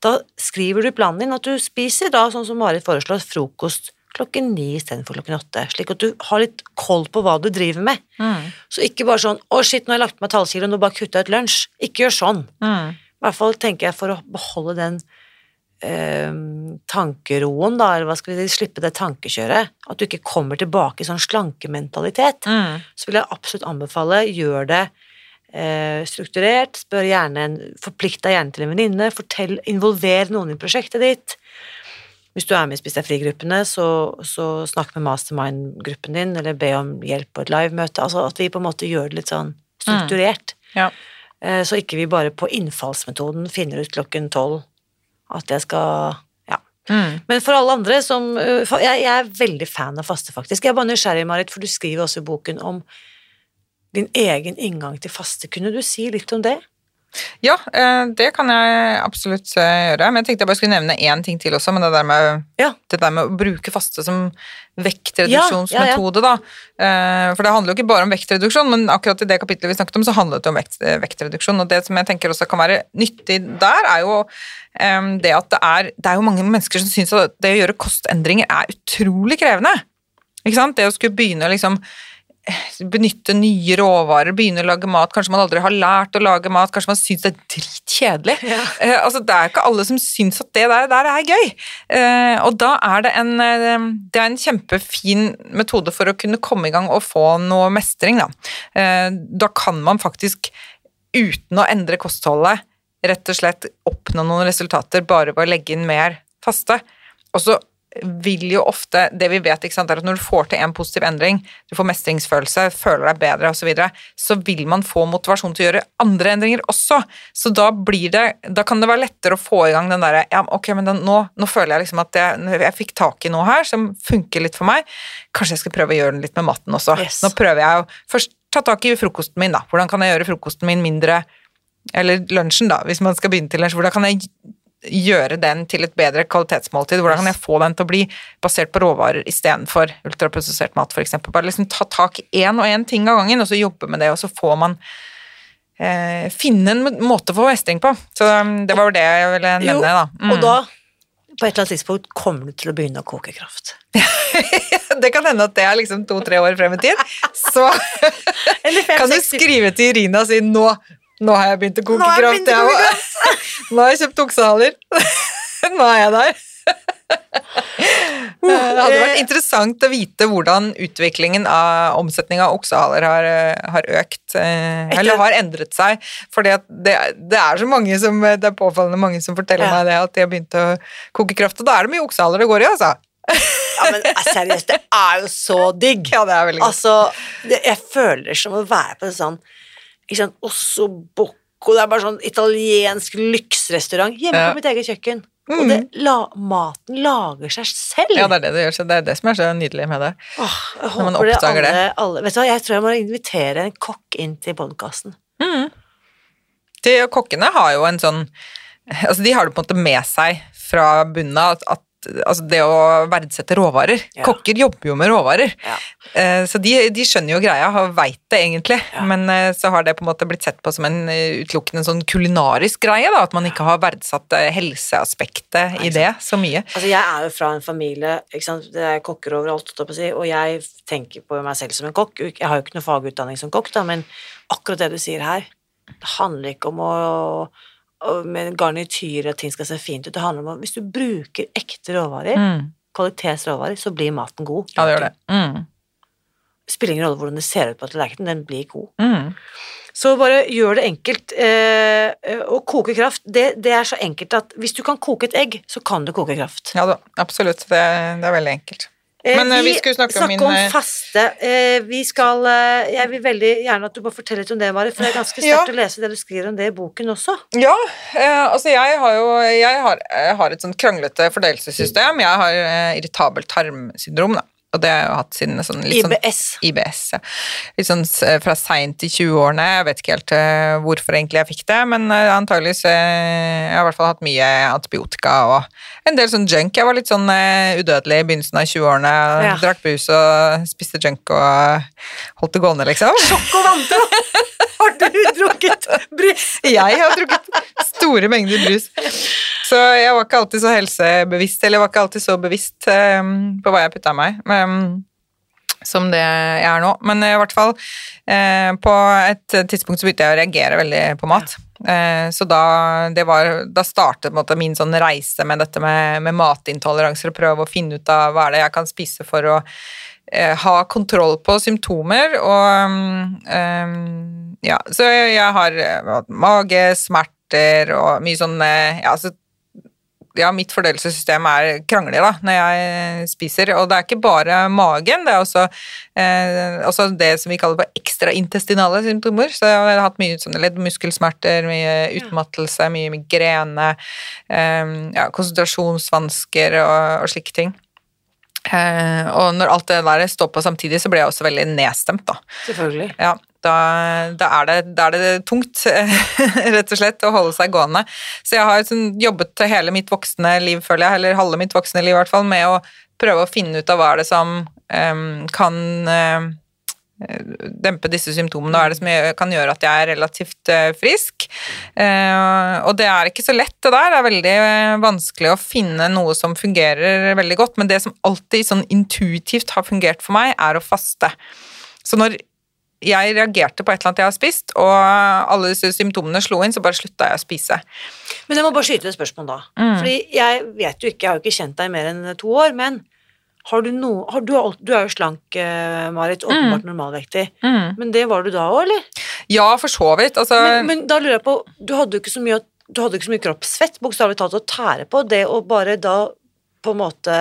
Da skriver du planen din at du spiser da, sånn som Marit foreslår, frokost klokken ni istedenfor klokken åtte, slik at du har litt koll på hva du driver med. Mm, Så ikke bare sånn 'Å, shit, nå har jeg lagt på meg et halvkilo, nå bare kutta ut lunsj'. Ikke gjør sånn. mm. I hvert fall tenker jeg for å beholde den eh, tankeroen, da, eller hva skal vi si, slippe det tankekjøret, at du ikke kommer tilbake i sånn slankementalitet, Mm. så vil jeg absolutt anbefale gjør det eh, strukturert. Spør gjerne en, Forplikt deg gjerne til en venninne. Fortell, Involver noen i prosjektet ditt. Hvis du er med i Spis deg fri-gruppene, så, så snakk med mastermind-gruppen din, eller be om hjelp på et livemøte. Altså at vi på en måte gjør det litt sånn strukturert. Ja. Eh, Så ikke vi bare på innfallsmetoden finner ut klokken tolv at jeg skal Ja. Mm. Men for alle andre som øh, jeg, jeg er veldig fan av faste, faktisk. Jeg er bare nysgjerrig, Marit, for du skriver også i boken om din egen inngang til faste. Kunne du si litt om det? Ja, eh, det kan jeg absolutt eh, gjøre. Men jeg tenkte jeg bare skulle nevne én ting til også, men det der med, Ja. det der med å bruke faste som Ja, vektreduksjonsmetode, da. Eh, For det handler jo ikke bare om vektreduksjon, men akkurat i det kapitlet vi snakket om, så handlet det om vekt, vektreduksjon. Og det som jeg tenker også kan være nyttig der, er jo det at det er, det er jo mange mennesker som syns at det å gjøre kostendringer er utrolig krevende. Ikke sant? Det å skulle begynne å liksom benytte nye råvarer, begynne å lage mat. Kanskje man aldri har lært å lage mat, kanskje man syns det er dritkjedelig. Eh, altså, det er ikke alle som syns at det der, der er gøy. Eh, og da er det en, eh, det er en kjempefin metode for å kunne komme i gang og få noe mestring. Da, eh, da kan man faktisk, uten å endre kostholdet, rett og slett oppnå noen resultater bare ved å legge inn mer faste. Og så vil jo ofte, det vi vet, sant, er at når du får til en positiv endring, du får mestringsfølelse, føler deg bedre osv., så, videre, så vil man få motivasjon til å gjøre andre endringer også. Så da blir det, da kan det være lettere å få i gang den derre ja, ok, men den, nå, nå føler jeg liksom at jeg, jeg fikk tak i noe her som funker litt for meg. Kanskje jeg skal prøve å gjøre den litt med matten også. Yes. Nå prøver jeg å først ta tak i frokosten min, da. Hvordan kan jeg gjøre frokosten min mindre eller lunsjen, da, hvis man skal begynne til lunsj. Hvordan kan jeg gjøre den til et bedre kvalitetsmåltid? Hvordan kan jeg få den til å bli basert på råvarer istedenfor ultraprosessert mat, f.eks.? Bare liksom ta tak i én og én ting av gangen, og så jobbe med det, og så får man eh, finne en måte å få mestring på. Så um, det var jo det jeg ville nevne, da. Mm. Og da, på et eller annet tidspunkt, kommer du til å begynne å koke kraft. Det kan hende at det er liksom to-tre år frem i tid. Så kan du skrive til Irina og si nå, nå har jeg begynt å koke kraft. jeg òg. Nå har jeg kjøpt oksehaler. Nå er jeg der. Det hadde vært eh, interessant å vite hvordan utviklingen av omsetning av oksehaler har, eh, har økt, eh, eller har endret seg. For det, det er så mange som, det er påfallende mange som forteller Ja. meg det, at de har begynt å koke kraft, og da er det mye oksehaler det går i, altså. Ja, men eh, seriøst, det er jo så digg! Ja, det er veldig godt. Altså, det, jeg føler det som å være på en sånn ikke sant, Ossobocco, det er bare sånn italiensk lyksrestaurant hjemme på mitt eget kjøkken. Og Mm. det, la, maten lager seg selv. Ja, det er det det gjør, så det er det som er så nydelig med det. Åh, jeg Når man håper det oppdager alle, alle Vet du hva, jeg tror jeg må invitere en kokk inn til podkasten. De kokkene har jo en sånn Altså, de har det på en måte med seg fra bunnen av at, at Altså det å verdsette råvarer. Ja. Kokker jobber jo med råvarer. Ja. Eh, Så de, de skjønner jo greia, og veit det egentlig, Ja. men eh, så har det på en måte blitt sett på som en eh, utelukkende sånn kulinarisk greie, da, at man ikke har verdsatt helseaspektet i det så mye. Altså, jeg er jo fra en familie ikke sant? Det er kokker overalt, og jeg tenker på meg selv som en kokk. Jeg har jo ikke noe fagutdanning som kokk, da, men akkurat det du sier her, det handler ikke om å med garnityr og ting skal se fint ut. Det handler om at hvis du bruker ekte råvarer, Mm. kvalitetsråvarer, så blir maten god. Ja, det gjør det. Mm. Spiller ingen rolle hvordan det ser ut på tallerkenen, den blir god. Mm. Så bare gjør det enkelt. Eh, eh, å koke kraft, det, det er så enkelt at hvis du kan koke et egg, så kan du koke kraft. Ja da, absolutt. Det, det er veldig enkelt. Eh, Men, vi, vi skulle snakke om min, om faste. Eh, vi skal eh, Jeg vil veldig gjerne at du bare forteller litt om det, Mari, for det er ganske Ja. sterkt å lese det du skriver om det i boken også. Ja, eh, altså jeg har jo jeg har, jeg har et sånn kranglete fordøyelsessystem. Jeg har eh, irritabelt tarmsyndrom, da. Og det har jeg jo hatt siden sånn, litt sånn IBS. IBS, ja. Litt sånn fra seint i 20-årene. Jeg vet ikke helt eh, hvorfor egentlig jeg fikk det, men uh, så uh, Jeg har i hvert fall hatt mye antibiotika og en del sånn junk. Jeg var litt sånn eh, udødelig i begynnelsen av 20-årene. Ja. Drakk brus og spiste junk og eh, holdt det gående, liksom. Sjokk og vantro! Har du drukket brus? Jeg har drukket store mengder brus. Så jeg var ikke alltid så helsebevisst, eller jeg var ikke alltid så bevisst um, på hva jeg putta i meg. Um, som det jeg er nå. Men i hvert fall, eh, på et tidspunkt så begynte jeg å reagere veldig på mat. Eh, så da, det var, da startet måte, min sånn reise med dette med, med matintoleranser, og prøve å finne ut av hva er det jeg kan spise for å eh, ha kontroll på symptomer og um, Ja, så jeg, har hatt magesmerter og mye sånn eh, Ja, så, ja, mitt fordøyelsessystem er krangler da, når jeg spiser. Og det er ikke bare magen, det er også, eh, også det som vi kaller for ekstraintestinale symptomer. Så jeg har hatt mye sånne leddmuskelsmerter, mye utmattelse, mye migrene, eh, ja, konsentrasjonsvansker og, og slike ting. Uh, og når alt det der står på samtidig, så blir jeg også veldig nedstemt, da. Selvfølgelig. Ja, da, da, er det, da, er det, tungt, rett og slett, å holde seg gående. Så jeg har sånn, jobbet hele mitt voksne liv, føler jeg, eller halve mitt voksne liv i hvert fall, med å prøve å finne ut av hva er det som um, kan uh, dempe disse symptomene, hva er det som kan gjøre at jeg er relativt uh, frisk. Uh, og det er ikke så lett, det der. Det er veldig vanskelig å finne noe som fungerer veldig godt, men det som alltid sånn intuitivt har fungert for meg, er å faste. Så når jeg reagerte på et eller annet jeg har spist, og alle disse symptomene slo inn, så bare slutta jeg å spise. Men jeg må bare skyte et spørsmål da. Mm. Fordi jeg vet jo ikke, jeg har jo ikke kjent deg i mer enn to år, men har du noe har du, du, er jo slank, uh, Marit, åpenbart mm. normalvektig. Mm. Men det var du da òg, eller? Ja, for så vidt. Altså men, men, da lurer jeg på, du hadde jo ikke så mye, ikke så mye kroppsfett, bokstavelig talt, å tære på. Det å bare da på en måte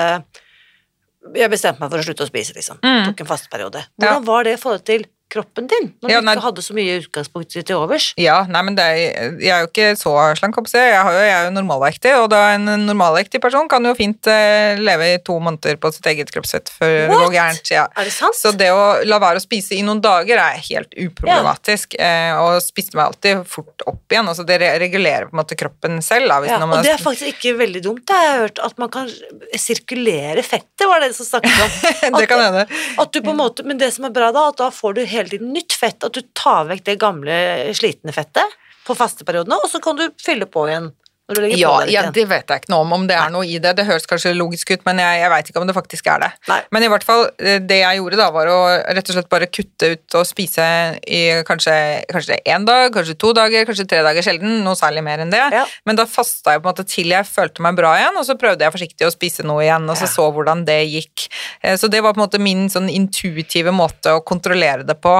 Jeg bestemte meg for å slutte å spise, liksom. Mm. Tok en fasteperiode. Hvordan ja. var det i forhold til kroppen din, når ja, du ikke hadde så mye utgangspunkt til overs? Ja, nei, men er, jeg er jo ikke så slank, jeg, jeg, jeg er jo normalvektig, og da en normalvektig person kan jo fint eh, leve i to måneder på sitt eget kroppsfett før What? det går gærent. Ja. Er det sant? Så det å la være å spise i noen dager er helt uproblematisk, ja. eh, og spiste meg alltid fort opp igjen. altså Det regulerer på en måte kroppen selv. Da, ja, og det er faktisk ikke veldig dumt, det har jeg hørt, at man kan sirkulere fettet, var det som snakket om. det kan hende. At du på en måte, men det som er bra da, at da får du helt hele tiden nytt fett, at du tar vekk det gamle, slitne fettet på fasteperiodene, og så kan du fylle på igjen ja, ja, det vet jeg ikke noe om, om det er noe i det. Det høres kanskje logisk ut, men jeg, jeg veit ikke om det faktisk er det. Nei. Men i hvert fall, eh, det jeg gjorde da, var å rett og slett bare kutte ut og spise i kanskje, kanskje én dag, kanskje to dager, kanskje tre dager sjelden, noe særlig mer enn det. Ja. Men da fasta jeg på en måte til jeg følte meg bra igjen, og så prøvde jeg forsiktig å spise noe igjen, og så ja. så hvordan det gikk. Eh, så det var på en måte min sånn intuitive måte å kontrollere det på.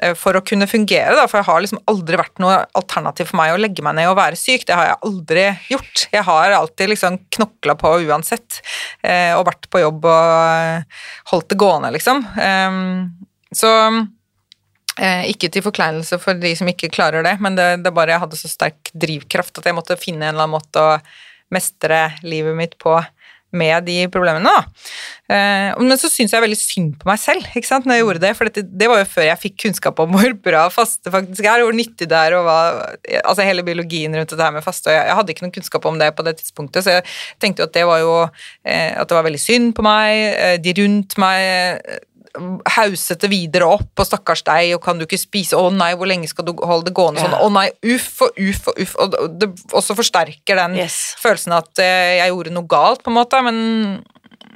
Eh, for å kunne fungere, da, for jeg har liksom aldri vært noe alternativ for meg å legge meg ned og være syk. Det har jeg aldri gjort. Jeg har alltid liksom knokla på uansett, eh, og vært på jobb og eh, holdt det gående, liksom. Så ikke til forkleinelse for de som ikke klarer det, men det, det bare jeg hadde så sterk drivkraft at jeg måtte finne en eller annen måte å mestre livet mitt på med de problemene. Da. Eh, men så syns jeg veldig synd på meg selv ikke sant, når jeg gjorde det, for dette, det var jo før jeg fikk kunnskap om hvor bra faste faktisk er, hvor nyttig det er, og hva, altså hele biologien rundt dette her med faste. og jeg, jeg, hadde ikke noen kunnskap om det på det tidspunktet, så jeg tenkte jo at det var jo eh, at det var veldig synd på meg, eh, de rundt meg hauset det videre opp, og stakkars deg, og kan du ikke spise, å nei, hvor lenge skal du holde det gående sånn, å nei, uff og uff og uff, og det også forsterker den yes. følelsen at eh, jeg gjorde noe galt, på en måte, men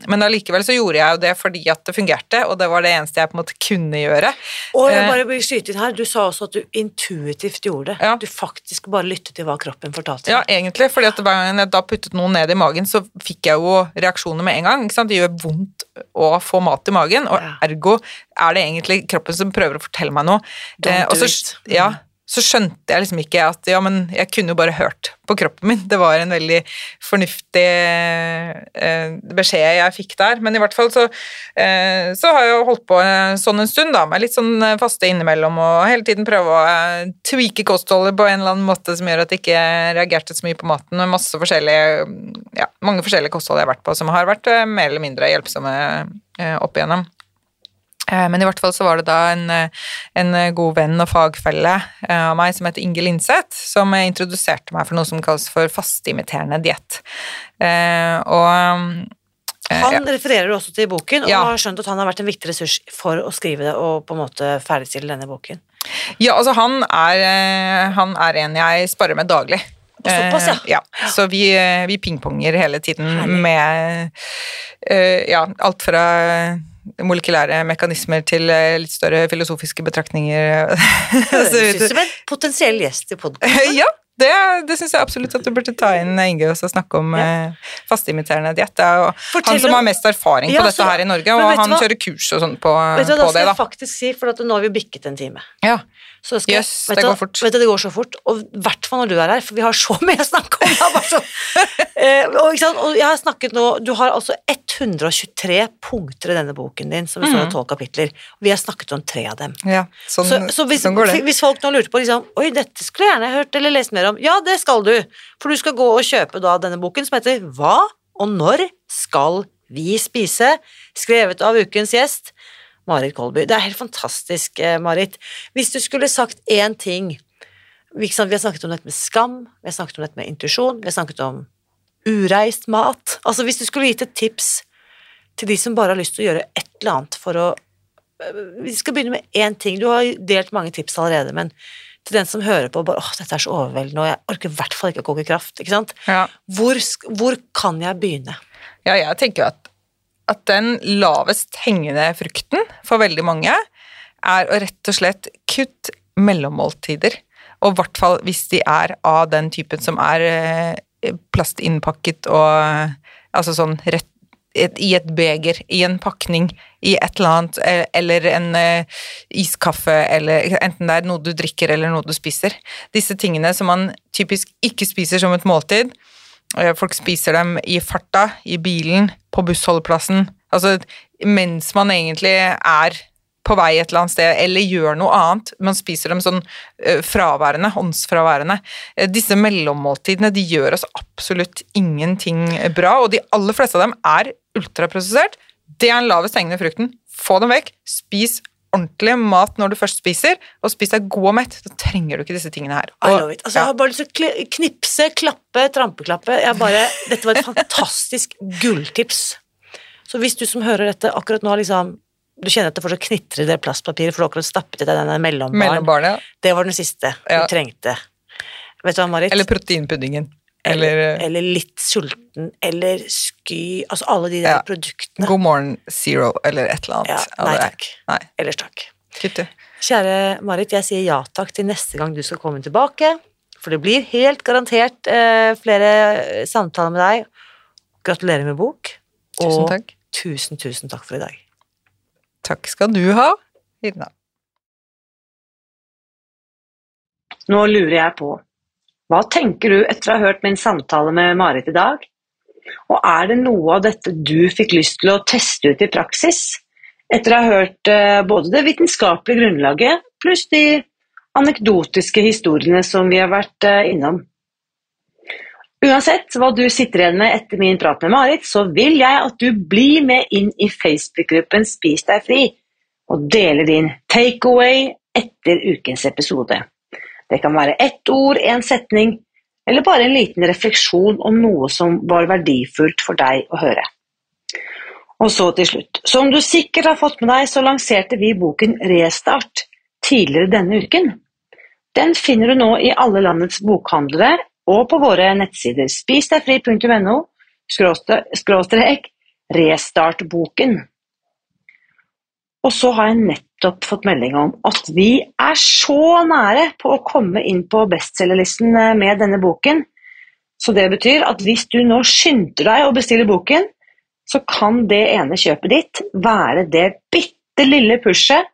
men allikevel så gjorde jeg jo det fordi at det fungerte, og det var det eneste jeg på en måte kunne gjøre. Og jeg eh, bare vil skyte inn her, Du sa også at du intuitivt gjorde det. Ja. Du faktisk bare lyttet til hva kroppen fortalte deg. Ja, egentlig, fordi at hver gang jeg da puttet noe ned i magen, så fikk jeg jo reaksjoner med en gang. ikke sant? Det gjør vondt å få mat i magen, og ergo er det egentlig kroppen som prøver å fortelle meg noe. Don't eh, do it. Ja, så skjønte jeg liksom ikke at ja, men jeg kunne jo bare hørt på kroppen min. Det var en veldig fornuftig eh, beskjed jeg fikk der. Men i hvert fall så, eh, så har jeg holdt på sånn en stund, da, med litt sånn faste innimellom og hele tiden prøve å eh, tweake kostholdet på en eller annen måte som gjør at jeg ikke reagerte så mye på maten. Med masse forskjellige, ja, mange forskjellige kosthold jeg har vært på som har vært eh, mer eller mindre hjelpsomme eh, opp igjennom. Eh, men i hvert fall så var det da en, eh, en god venn og fagfelle eh, av meg som heter Inge Lindseth, som introduserte meg for noe som kalles for fasteimiterende diett. Og han ja. refererer også til boken, og ja. har skjønt at han har vært en viktig ressurs for å skrive det og på en måte ferdigstille denne boken. Ja, altså han er, han er en jeg sparer med daglig. Såpass, ja. ja. Så vi, vi pingponger hele tiden Herlig. med ja, alt fra molekylære mekanismer til eh, litt større filosofiske betraktninger. Høres ut som en potensiell gjest i podkasten. ja, Det, det syns jeg absolutt at du burde ta inn Inge og snakke om ja. fasteimiterende fastimiterende diett. Det er han som har mest erfaring på ja, dette her i Norge, og han kjører kurs og sånn på, vet du, på det. Da skal jeg faktisk si, for nå har vi bikket en time. Ja. Så skal, yes, det går fort. Vet du, det går så fort. Og i hvert fall når du er her, for vi har så mye å snakke om. Så, eh, og, og, jeg har snakket nå Du har altså 123 punkter i denne boken din som består av mm. tolv kapitler. Vi har snakket om tre av dem. Ja, sånn, så, så hvis, sånn hvis, folk nå lurte på liksom, Oi, dette skulle jeg gjerne hørt eller lest mer om. Ja, det skal du, for du skal gå og kjøpe da denne boken som heter Hva og når skal vi spise? Skrevet av ukens gjest, Marit Kolby. Det er helt fantastisk, eh, Marit. Hvis du skulle sagt én ting Vi har snakket om dette med skam, vi har snakket om dette med intuisjon, vi har snakket om ureist mat. Altså, hvis du skulle gitt et tips til de som bare har lyst til å gjøre et eller annet for å eh, Vi skal begynne med én ting. Du har delt mange tips allerede, men til den som hører på bare, åh, dette er så overveldende, og jeg orker i hvert fall ikke å koke kraft. ikke sant? Ja. Hvor, hvor, kan jeg begynne? Ja, jeg tenker jo at, at den lavest hengende frukten for veldig mange er å rett og slett kutte mellommåltider. Og i hvert fall hvis de er av den typen som er eh, plastinnpakket og altså sånn rett et, i et beger, i en pakning, i et eller annet, eh, eller en uh, iskaffe, eller enten det er noe du drikker eller noe du spiser. Disse tingene som man typisk ikke spiser som et måltid. Folk spiser dem i farta, i bilen, på bussholdeplassen. Altså mens man egentlig er på vei et eller annet sted, eller gjør noe annet. Man spiser dem sånn uh, fraværende, åndsfraværende. Uh, disse mellommåltidene de gjør oss absolutt ingenting bra, og de aller fleste av dem er ultraprosessert. Det er den lavest hengende frukten. Få dem vekk. Spis ordentlig mat når du først spiser, og spis deg god og mett. Da trenger du ikke disse tingene her. Og. Altså, ja. Jeg har bare lyst til å knipse, klappe, trampeklappe. Bare, dette var et fantastisk gulltips. Så hvis du som hører dette akkurat nå liksom du kjenner at det fortsatt knitrer i det plastpapiret, for du har akkurat stappet i deg denne mellombaren. Ja. Det var den siste ja. du trengte. Vet du hva, Marit? Eller proteinpuddingen. Eller, eller, litt sulten, eller sky Altså alle de der ja. produktene. God morgen Zero, eller et eller annet. Ja, nei takk. Nei. Ellers takk. Kutte. Kjære Marit, jeg sier ja takk til neste gang du skal komme tilbake. For det blir helt garantert eh, flere samtaler med deg. Gratulerer med bok. Tusen takk. Og tusen, tusen takk for i dag. Takk skal du ha, Irna. Nå lurer jeg på hva tenker du etter å ha hørt min samtale med Marit i dag? Og er det noe av dette du fikk lyst til å teste ut i praksis? Etter å ha hørt eh, både det vitenskapelige grunnlaget pluss de anekdotiske historiene som vi har vært eh, innom. Uansett hva du sitter igjen med etter min prat med Marit, så vil jeg at du blir med inn i Facebook-gruppen Spis deg fri, og deler din takeaway etter ukens episode. Det kan være ett ord, en setning, eller bare en liten refleksjon om noe som var verdifullt for deg å høre. Og så til slutt, som du sikkert har fått med deg, så lanserte vi boken Restart tidligere denne uken. Den finner du nå i alle landets bokhandlere og på våre nettsider spisdegfri.no restartboken. Og så har jeg nettopp fått melding om at vi er så nære på å komme inn på bestselgerlisten eh, med denne boken. Så det betyr at hvis du nå skynder deg å bestille boken, så kan det ene kjøpet ditt være det bitte lille pushet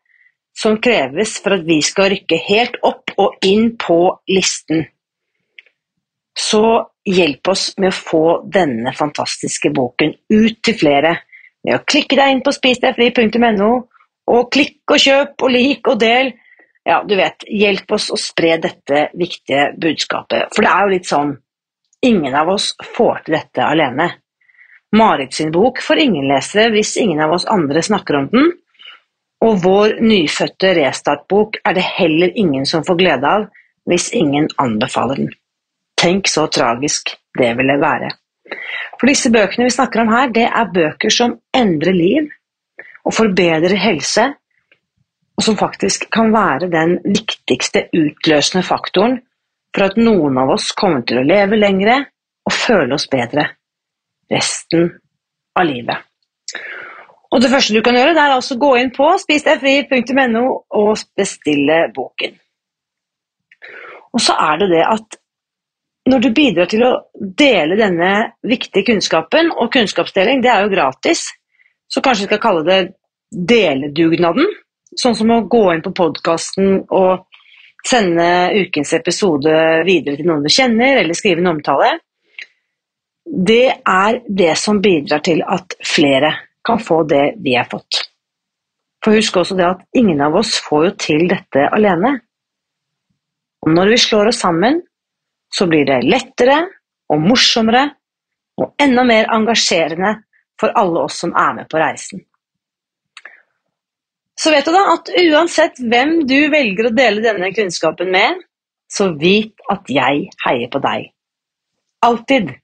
som kreves for at vi skal rykke helt opp og inn på listen. Så hjelp oss med å få denne fantastiske boken ut til flere ved å klikke deg inn på spisdegfri.no og klikk og kjøp og lik og del. Ja, du vet, hjelp oss å spre dette viktige budskapet. For det er jo litt sånn Ingen av oss får til dette alene. Marit sin bok får ingen lesere hvis ingen av oss andre snakker om den. Og vår nyfødte restartbok er det heller ingen som får glede av hvis ingen anbefaler den. Tenk så tragisk det ville være. For disse bøkene vi snakker om her, det er bøker som endrer liv, og forbedrer helse, og som faktisk kan være den viktigste utløsende faktoren for at noen av oss kommer til å leve lengre og føle oss bedre resten av livet. Og Det første du kan gjøre, det er altså gå inn på spisdegfri.no og bestille boken. Og så er det det at når du bidrar til å dele denne viktige kunnskapen, og kunnskapsdeling det er jo gratis, så kanskje vi skal kalle det deledugnaden. Sånn som å gå inn på podkasten og sende ukens episode videre til noen du kjenner, eller skrive en omtale. Det er det som bidrar til at flere kan få det vi har fått. For husk også det at ingen av oss får jo til dette alene. Og når vi slår oss sammen, så blir det lettere og morsommere og enda mer engasjerende for alle oss som er med på reisen. Så vet du da at uansett hvem du velger å dele denne kunnskapen med, så vit at jeg heier på deg. Alltid.